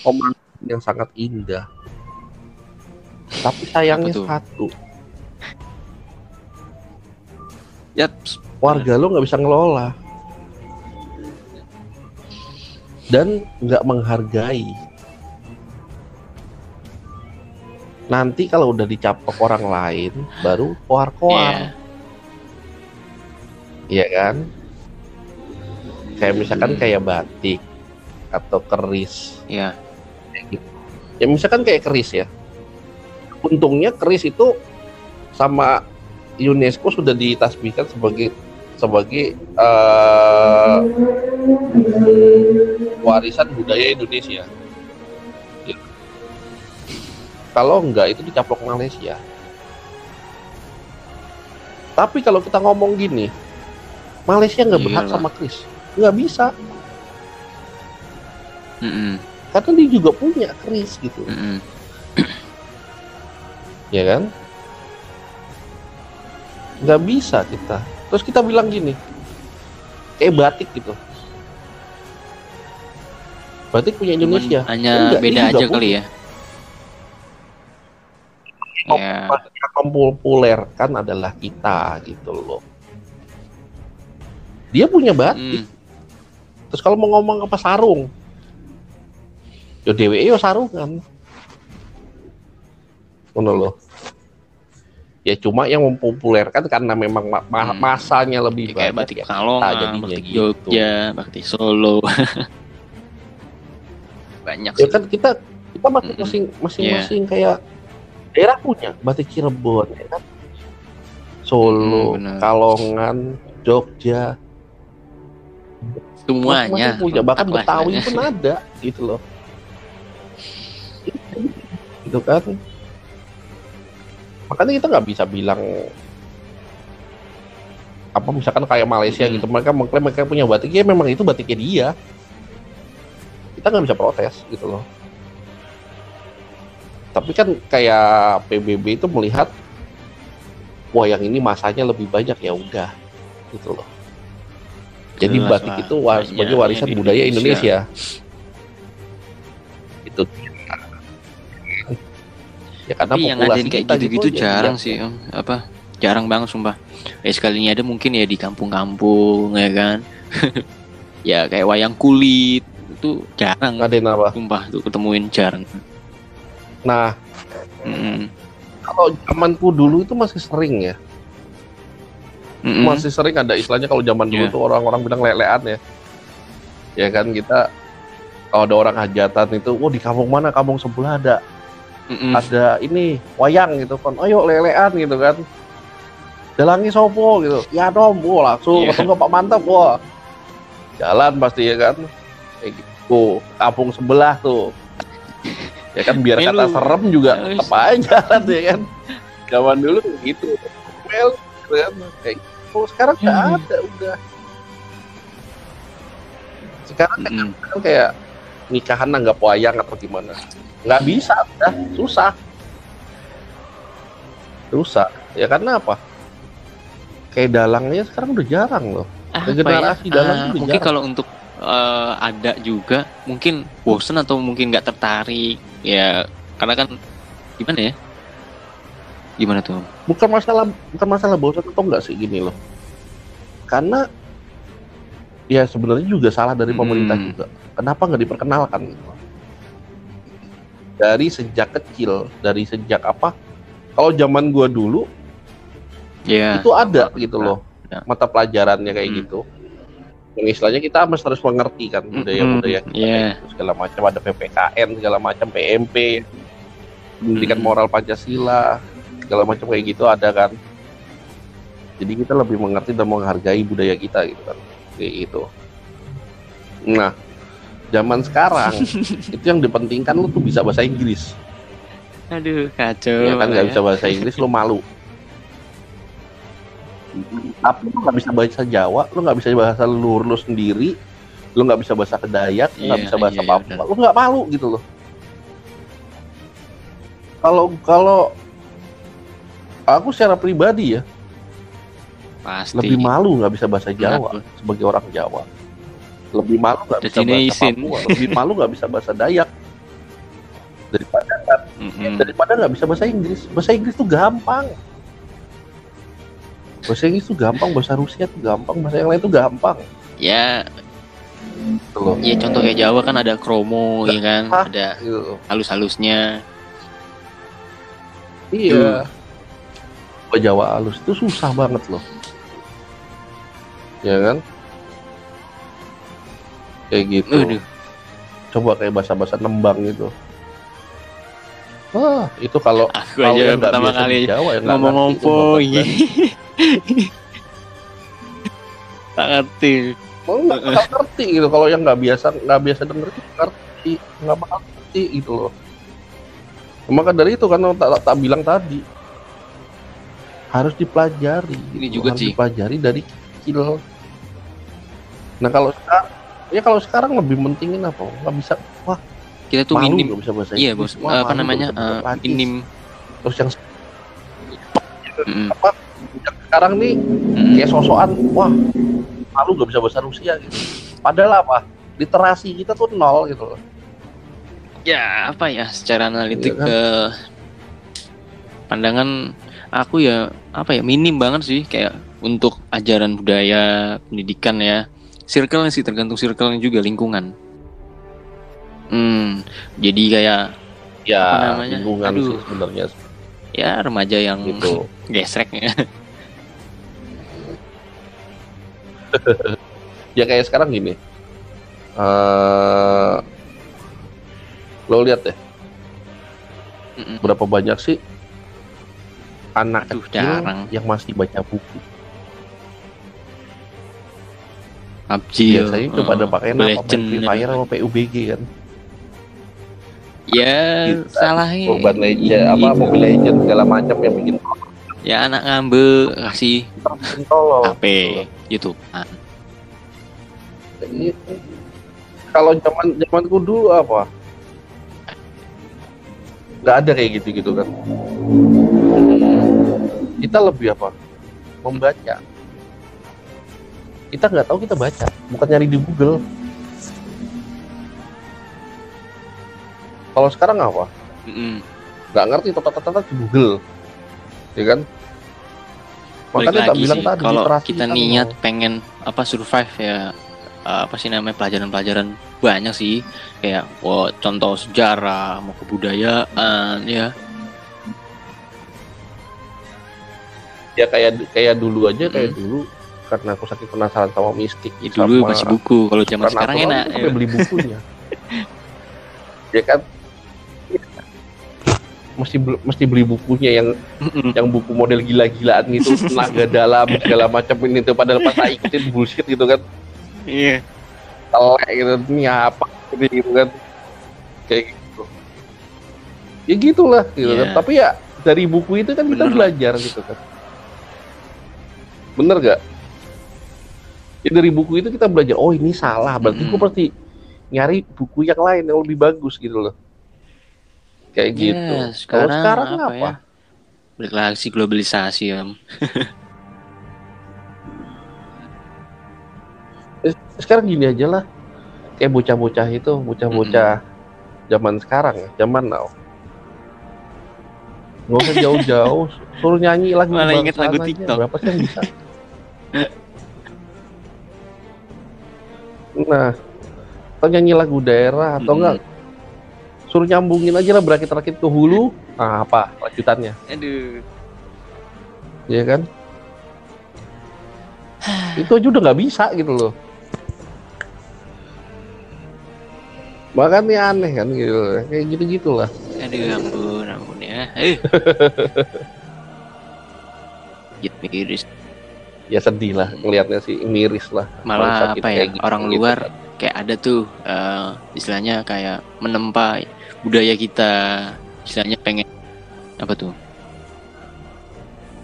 Speaker 2: pemandangan yang sangat indah tapi sayangnya satu yep. warga lo nggak bisa ngelola dan nggak menghargai. Nanti kalau udah dicaplok orang lain, baru koar-koar. Iya yeah. kan? Kayak misalkan hmm. kayak batik atau keris.
Speaker 1: Iya.
Speaker 2: Yeah. Ya misalkan kayak keris ya. Untungnya keris itu sama UNESCO sudah ditasbihkan sebagai sebagai uh, warisan budaya Indonesia. Ya. Kalau enggak itu dicaplok Malaysia. Tapi kalau kita ngomong gini, Malaysia nggak berhak sama Chris, nggak bisa. Mm -mm. Karena dia juga punya Chris gitu. Mm -mm. ya kan? Nggak bisa kita terus kita bilang gini kayak batik gitu. Batik punya Indonesia.
Speaker 1: hanya Enggak, beda aja kali ya.
Speaker 2: Ya. populer? Kan adalah kita gitu loh. Dia punya batik. Hmm. terus kalau mau ngomong apa sarung? Yo dewe yo sarungan. Ngono loh ya cuma yang mempopulerkan karena memang ma hmm. masanya lebih
Speaker 1: ya, banyak batik ya, Kalongan, batik gitu. Jogja, batik Solo. Banyak
Speaker 2: ya kan kita kita masing-masing hmm. masing-masing yeah. kayak daerah punya batik Cirebon ya kan? Solo, hmm, Kalongan, Jogja.
Speaker 1: Semuanya.
Speaker 2: Punya bahkan Betawi pun ada gitu loh. Gitu kan makanya kita nggak bisa bilang apa misalkan kayak Malaysia hmm. gitu mereka mengklaim mereka punya batik ya memang itu batiknya dia kita nggak bisa protes gitu loh tapi kan kayak PBB itu melihat wah yang ini masanya lebih banyak ya udah gitu loh jadi Jelas batik lah. itu sebagai warisan budaya Indonesia. Indonesia
Speaker 1: ya karena Tapi yang ada kayak gitu-gitu jarang ya. sih om. apa jarang banget sumpah eh sekalinya ada mungkin ya di kampung-kampung ya kan ya kayak wayang kulit itu jarang
Speaker 2: ada apa
Speaker 1: sumpah tuh ketemuin jarang
Speaker 2: nah mm. kalau zamanku dulu itu masih sering ya -mm. masih sering ada istilahnya kalau zaman dulu yeah. tuh orang-orang bilang lelean ya ya kan kita kalau ada orang hajatan itu, oh di kampung mana kampung sebelah ada mm ada ini wayang gitu kan. Ayo lelean gitu kan. Dalangi sopo gitu. Ya dong bu langsung. Yeah. ketemu pak mantap wah jalan pasti ya kan. Kayak gitu. Kampung sebelah tuh. Ya kan biar kata serem juga apa aja jalan ya kan. Zaman dulu gitu. Well gitu kan. Kayak gitu. sekarang nggak hmm. ada udah. Sekarang mm. kayak nikahan nggak wayang atau gimana? Nggak bisa udah susah. Susah ya karena apa? Kayak dalangnya sekarang udah jarang loh.
Speaker 1: Apa generasi ya? dalam uh, mungkin kalau untuk uh, ada juga mungkin bosen atau mungkin nggak tertarik ya karena kan gimana ya? Gimana tuh?
Speaker 2: Bukan masalah bukan masalah bosen atau enggak sih gini loh. Karena ya sebenarnya juga salah dari pemerintah hmm. juga kenapa nggak diperkenalkan dari sejak kecil dari sejak apa kalau zaman gua dulu yeah. itu ada gitu loh ya. mata pelajarannya kayak hmm. gitu yang istilahnya kita harus terus mengerti kan budaya-budaya kita yeah. gitu, segala macam ada PPKN segala macam PMP pendidikan mm. moral Pancasila segala macam kayak gitu ada kan jadi kita lebih mengerti dan menghargai budaya kita gitu kan kayak gitu nah zaman sekarang itu yang dipentingkan lu tuh bisa bahasa Inggris
Speaker 1: aduh kacau ya
Speaker 2: kan nggak ya. bisa bahasa Inggris lu malu tapi lu nggak bisa bahasa Jawa lu nggak bisa bahasa lur lu sendiri lu nggak bisa bahasa Kedayak nggak yeah, bisa bahasa yeah, Papua lu nggak malu gitu loh kalau kalau aku secara pribadi ya Pasti. lebih malu nggak bisa bahasa Jawa Kenapa? sebagai orang Jawa lebih malu nggak bisa bahasa Papua lebih malu nggak bisa bahasa Dayak. Daripada mm -hmm. daripada nggak bisa bahasa Inggris. Bahasa Inggris tuh gampang. Bahasa Inggris tuh gampang bahasa Rusia tuh gampang bahasa yang lain tuh gampang.
Speaker 1: Ya. Tuh. ya contoh kayak Jawa kan ada kromo ya kan? Hah? ada gitu. halus-halusnya.
Speaker 2: Iya. Tuh. Jawa halus itu susah banget loh. Ya kan kayak gitu. Aduh. coba kayak bahasa-bahasa nembang gitu. Wah, itu kalau
Speaker 1: aku aja pertama kali Jawa, ya ngomong-ngomong tak ngerti.
Speaker 2: Mau nggak ngerti gitu. Kalau yang nggak biasa nggak biasa denger ngerti nggak bakal ngerti gitu loh. Maka dari itu kan tak, tak, tak bilang tadi. Harus dipelajari
Speaker 1: ini gitu. juga
Speaker 2: harus
Speaker 1: sih.
Speaker 2: dipelajari dari kecil. Nah kalau sekarang ya kalau sekarang lebih pentingin apa? Nggak bisa wah
Speaker 1: kita tuh malu minim. bisa bahasa iya bos. Wah, apa namanya? uh, minim.
Speaker 2: Terus yang mm. apa? Sekarang nih hmm. kayak sosokan. Wah malu gak bisa bahasa Rusia gitu. Padahal apa? Literasi kita tuh nol gitu loh.
Speaker 1: Ya apa ya? Secara analitik iya, kan? ke pandangan aku ya apa ya? Minim banget sih kayak untuk ajaran budaya pendidikan ya circle sih tergantung circle juga lingkungan hmm jadi kayak
Speaker 2: ya apa namanya? lingkungan Aduh. sih sebenarnya
Speaker 1: ya remaja yang gitu. gesrek ya
Speaker 2: ya kayak sekarang gini uh, lo lihat deh Mm-mm. berapa banyak sih anak Aduh, kecil jarang. yang masih baca buku
Speaker 1: PUBG
Speaker 2: biasanya itu pada oh, pakai apa? Free Fire sama PUBG kan?
Speaker 1: Ya Kita, salahnya
Speaker 2: Legend apa Mobile Legend segala macam yang bikin
Speaker 1: ya anak ngambil kasih HP YouTube. Ah.
Speaker 2: kalau zaman zamanku dulu apa? Nggak ada kayak gitu gitu kan? Kita lebih apa? Membaca kita nggak tahu kita baca bukan nyari di Google. Kalau sekarang apa? Nggak ngerti tata tata di Google. Ya kan?
Speaker 1: Makanya tak bilang tadi kalau kita kan niat mau. pengen apa survive ya uh, apa sih namanya pelajaran-pelajaran banyak sih. Kayak oh, contoh sejarah mau kebudayaan ya.
Speaker 2: Ya kayak kayak dulu aja kayak hmm. dulu karena aku sakit penasaran sama mistik
Speaker 1: ya, dulu sama, masih buku kalau zaman sekarang enak
Speaker 2: ya. beli bukunya. Ya kan? Mesti mesti beli bukunya yang mm yang buku model gila-gilaan gitu tenaga dalam segala macam ini tuh padahal pas saya ikutin bullshit gitu kan.
Speaker 1: Iya.
Speaker 2: Telek gitu ini apa gitu kan. Kayak gitu. Ya gitulah gitu yeah. kan. Iya. tapi ya dari buku itu kan kita Bener. belajar gitu kan. Bener gak ya dari buku itu kita belajar oh ini salah berarti gue pasti nyari buku yang lain yang lebih bagus gitu loh kayak yeah, gitu.
Speaker 1: Sekarang, Kalau sekarang apa? apa? Ya? Balik globalisasi ya.
Speaker 2: sekarang gini aja lah kayak bocah-bocah itu bocah-bocah hmm. zaman sekarang ya zaman now nggak usah jauh-jauh suruh nyanyi lagu
Speaker 1: malah inget lagu aja. TikTok
Speaker 2: berapa sih yang bisa nah atau nyanyi lagu daerah atau hmm. enggak suruh nyambungin aja lah berakit-rakit ke hulu. Nah apa lanjutannya?
Speaker 1: Aduh.
Speaker 2: Ya kan? Itu aja udah nggak bisa gitu loh. Makanya aneh kan gitu kayak gitu gitulah
Speaker 1: aduh ampun ampun ya. Eh. miris
Speaker 2: ya sedih lah ngelihatnya sih miris lah
Speaker 1: malah apa ya gitu, orang gitu. luar kayak ada tuh uh, istilahnya kayak menempa budaya kita istilahnya pengen apa tuh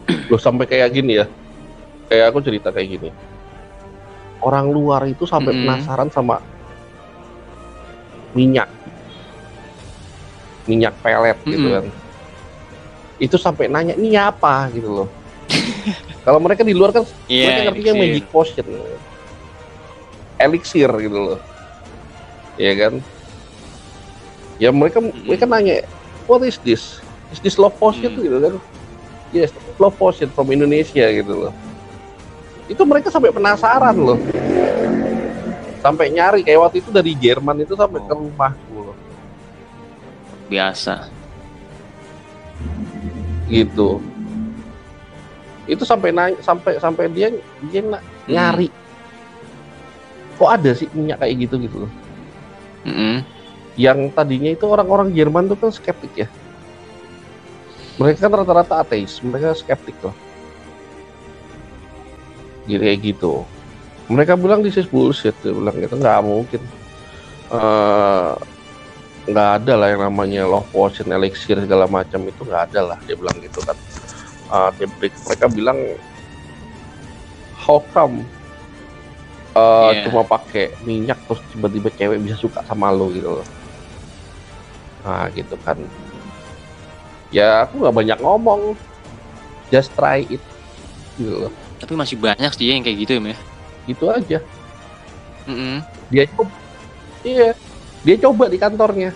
Speaker 2: lo sampai kayak gini ya kayak aku cerita kayak gini orang luar itu sampai mm -hmm. penasaran sama minyak minyak pelet mm -hmm. gitu kan itu sampai nanya ini apa gitu loh kalau mereka di luar kan yeah, mereka ngertinya magic potion. Elixir gitu loh. Ya kan? Ya mereka mm -hmm. mereka nanya what is this? Is this love potion? Mm. -hmm. gitu kan? Yes love potion from Indonesia gitu loh. Itu mereka sampai penasaran loh. Sampai nyari kayak waktu itu dari Jerman itu sampai oh. ke rumahku loh.
Speaker 1: Biasa.
Speaker 2: Gitu itu sampai naik sampai sampai dia dia hmm. nyari. Kok ada sih minyak kayak gitu gitu loh
Speaker 1: mm-hmm.
Speaker 2: yang tadinya itu orang-orang Jerman tuh kan skeptik ya. Mereka kan rata-rata ateis mereka skeptik loh gitu kayak gitu. Mereka bilang this is bullshit dia bilang gitu. Nggak mungkin. Eh, nggak uh, ada lah yang namanya love potion elixir segala macam itu nggak ada lah dia bilang gitu kan uh, mereka bilang how come uh, yeah. cuma pakai minyak terus tiba-tiba cewek bisa suka sama lo gitu loh. Nah gitu kan. Ya aku nggak banyak ngomong. Just try it. Gitu loh.
Speaker 1: Tapi masih banyak sih yang kayak gitu ya Meh.
Speaker 2: gitu aja.
Speaker 1: Mm -hmm.
Speaker 2: dia coba. Iya. Dia coba di kantornya.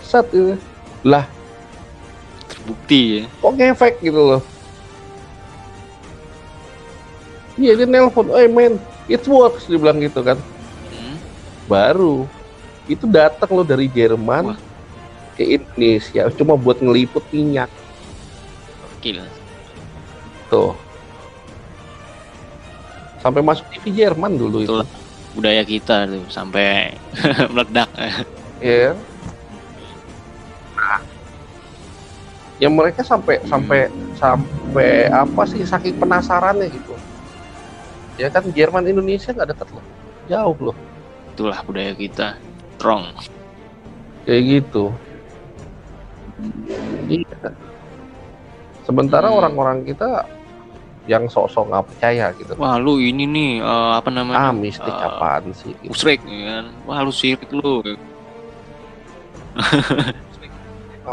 Speaker 2: Set gitu. Lah
Speaker 1: terbukti ya
Speaker 2: kok ngefek gitu loh iya dia nelpon oh man it works dia bilang gitu kan hmm. baru itu datang lo dari Jerman Wah. ke Indonesia cuma buat ngeliput minyak
Speaker 1: Gila.
Speaker 2: tuh sampai masuk TV Jerman dulu Betul. itu
Speaker 1: budaya kita tuh sampai meledak
Speaker 2: ya yeah. Ya mereka sampai sampai sampai apa sih saking penasarannya gitu ya kan Jerman Indonesia nggak dekat loh jauh loh
Speaker 1: itulah budaya kita strong
Speaker 2: kayak gitu iya sementara hmm. orang-orang hmm. kita yang sok-sok nggak percaya gitu.
Speaker 1: Wah lu ini nih uh, apa namanya?
Speaker 2: Ah mistik uh, apaan sih?
Speaker 1: Gitu. Usrek ya kan. Wah lu sirik lu.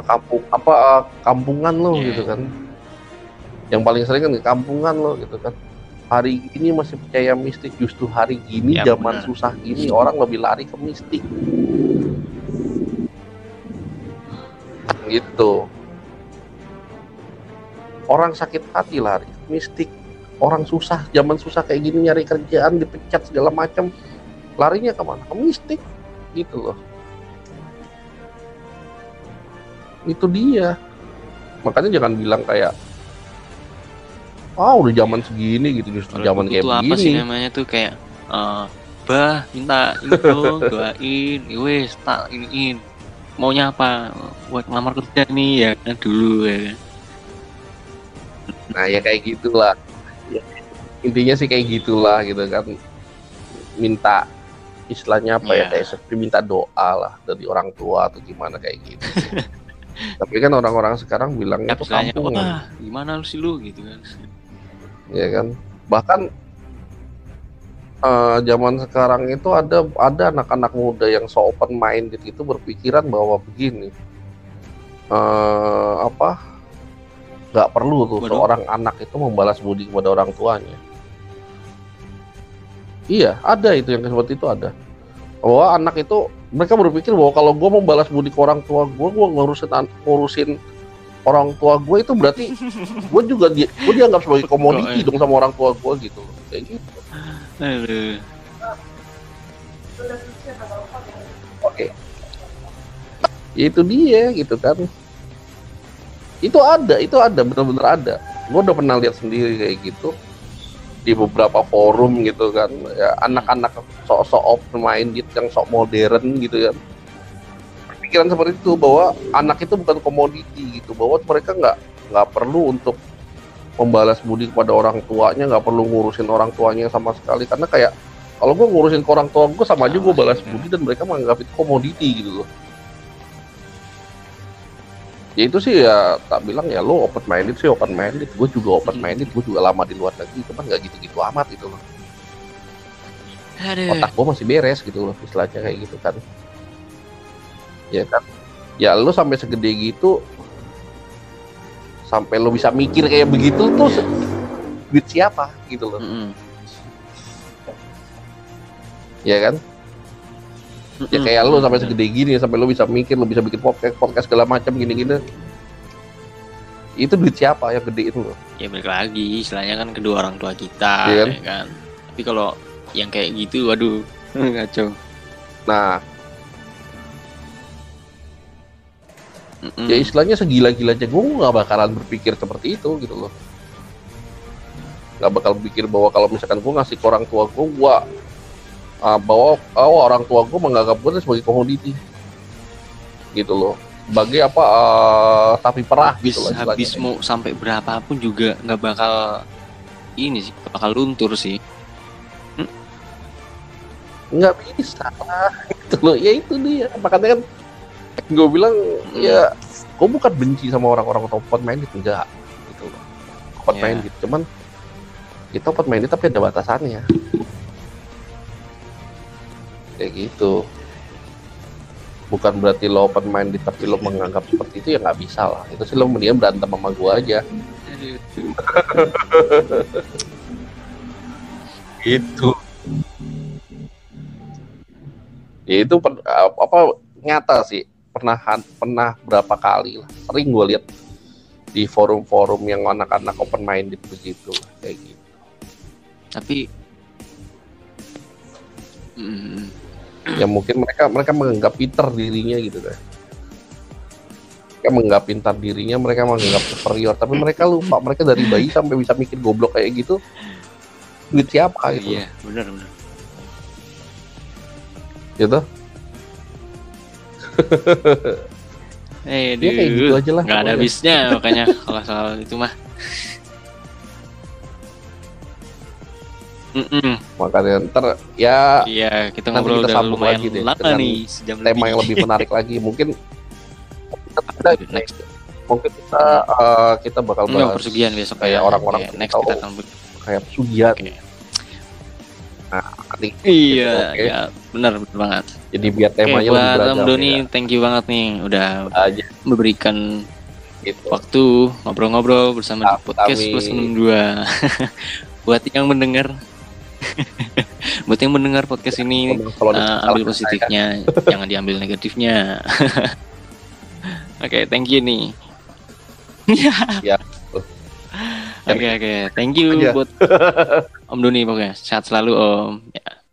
Speaker 2: kampung apa uh, kampungan lo yeah. gitu kan. Yang paling sering kan kampungan lo gitu kan. Hari ini masih percaya mistik justru hari gini ya, zaman benar. susah gini orang lebih lari ke mistik. Gitu. Orang sakit hati lari mistik orang susah zaman susah kayak gini nyari kerjaan dipecat segala macam larinya ke mana ke mistik gitu loh itu dia. Makanya jangan bilang kayak ah oh, udah zaman segini gitu. Justru zaman kayak
Speaker 1: itu
Speaker 2: begini.
Speaker 1: apa sih namanya tuh? Kayak uh, bah minta dong doain. Wes tak iniin. Maunya apa? Buat ngelamar kerja nih ya kan dulu ya kan.
Speaker 2: Nah ya kayak gitulah. Ya, intinya sih kayak gitulah gitu kan. Minta istilahnya apa yeah. ya iya. kayak seperti minta doa lah dari orang tua atau gimana kayak gitu tapi kan orang-orang sekarang bilangnya
Speaker 1: itu kampung. Wah, gimana lu sih lu? Gitu kan.
Speaker 2: Ya kan? Bahkan uh, zaman sekarang itu ada ada anak-anak muda yang so open minded itu berpikiran bahwa begini uh, apa nggak perlu tuh Waduh. seorang anak itu membalas budi kepada orang tuanya. Iya, ada itu yang seperti itu ada. Bahwa anak itu mereka berpikir bahwa kalau gue mau balas budi ke orang tua gue, gue ngurusin ngurusin orang tua gue itu berarti gue juga dia, gue dianggap sebagai komoditi dong sama orang tua gue gitu, kayak gitu. Oke, itu dia gitu kan. Itu ada, itu ada, benar-benar ada. Gue udah pernah lihat sendiri kayak gitu di beberapa forum gitu kan. Ya anak-anak sok-sok open minded yang sok modern gitu kan pikiran seperti itu bahwa anak itu bukan komoditi gitu. Bahwa mereka nggak nggak perlu untuk membalas budi kepada orang tuanya nggak perlu ngurusin orang tuanya sama sekali. Karena kayak kalau gue ngurusin ke orang tua gue sama aja gue balas budi dan mereka menganggap itu komoditi gitu loh ya itu sih ya tak bilang ya lo open minded sih open minded gue juga open minded gue juga lama di luar negeri cuman nggak gitu-gitu amat gitu loh. Aduh. otak gue masih beres gitu loh istilahnya kayak gitu kan. Ya kan? Ya lo sampai segede gitu sampai lo bisa mikir kayak begitu tuh duit siapa gitu loh. Mm -hmm. ya kan ya kayak lu sampai segede gini sampai lu bisa mikir lu bisa bikin podcast podcast segala macam gini-gini itu duit siapa yang gede itu loh
Speaker 1: ya balik lagi istilahnya kan kedua orang tua kita yeah. Kan? ya kan tapi kalau yang kayak gitu waduh ngaco
Speaker 2: nah Mm-mm. ya istilahnya segila-gilanya gue nggak bakalan berpikir seperti itu gitu loh nggak bakal berpikir bahwa kalau misalkan gue ngasih ke orang tua gue gue uh, bahwa oh, orang tua gue menganggap gue sebagai komoditi. Gitu loh. Sebagai apa uh, tapi perah
Speaker 1: habis gitu lah, habis mau sampai berapapun juga nggak bakal ini sih bakal luntur sih.
Speaker 2: Hmm? nggak bisa gitu loh. Ya itu dia. Makanya kan gue bilang hmm. ya gue bukan benci sama orang-orang top main itu enggak gitu loh. Top yeah. main gitu cuman kita top main tapi ada batasannya kayak gitu. Bukan berarti lo open minded tapi lo menganggap seperti itu ya nggak bisa lah. Itu sih lo mendingan berantem sama gua aja. Itu ya itu apa nyata sih. Pernah pernah berapa kali lah. Sering gue lihat di forum-forum yang anak-anak open minded begitu kayak gitu.
Speaker 1: Tapi mm,
Speaker 2: ya mungkin mereka mereka menganggap pintar dirinya gitu kan. Mereka menganggap pintar dirinya mereka menganggap superior. Tapi mereka lupa mereka dari bayi sampai bisa mikir goblok kayak gitu duit siapa gitu
Speaker 1: iya benar benar.
Speaker 2: Gitu
Speaker 1: Eh, ya, kayak gitu aja lah. Gak ada habisnya makanya kalau soal itu mah.
Speaker 2: Mm -mm. Makanya ntar ya
Speaker 1: Iya, kita ngobrol kita sambung lagi deh lama nih,
Speaker 2: sejam tema lebih. yang lebih menarik lagi. Mungkin kita next mungkin kita uh, kita bakal
Speaker 1: bahas persugihan besok
Speaker 2: kayak orang-orang
Speaker 1: okay, next kita akan
Speaker 2: kayak persugihan. Okay.
Speaker 1: Nah, nanti iya, okay. ya benar benar banget.
Speaker 2: Jadi biar temanya okay, lebih beragam.
Speaker 1: Doni, ya. thank you banget nih udah aja. memberikan gitu. waktu ngobrol-ngobrol bersama di podcast plus 62. Buat yang mendengar Buat yang mendengar podcast ini uh, ambil positifnya, jangan diambil negatifnya. Oke, okay, thank you nih. ya. Oke okay, oke, okay. thank you buat Om Doni pokoknya. Sehat selalu Om. Ya.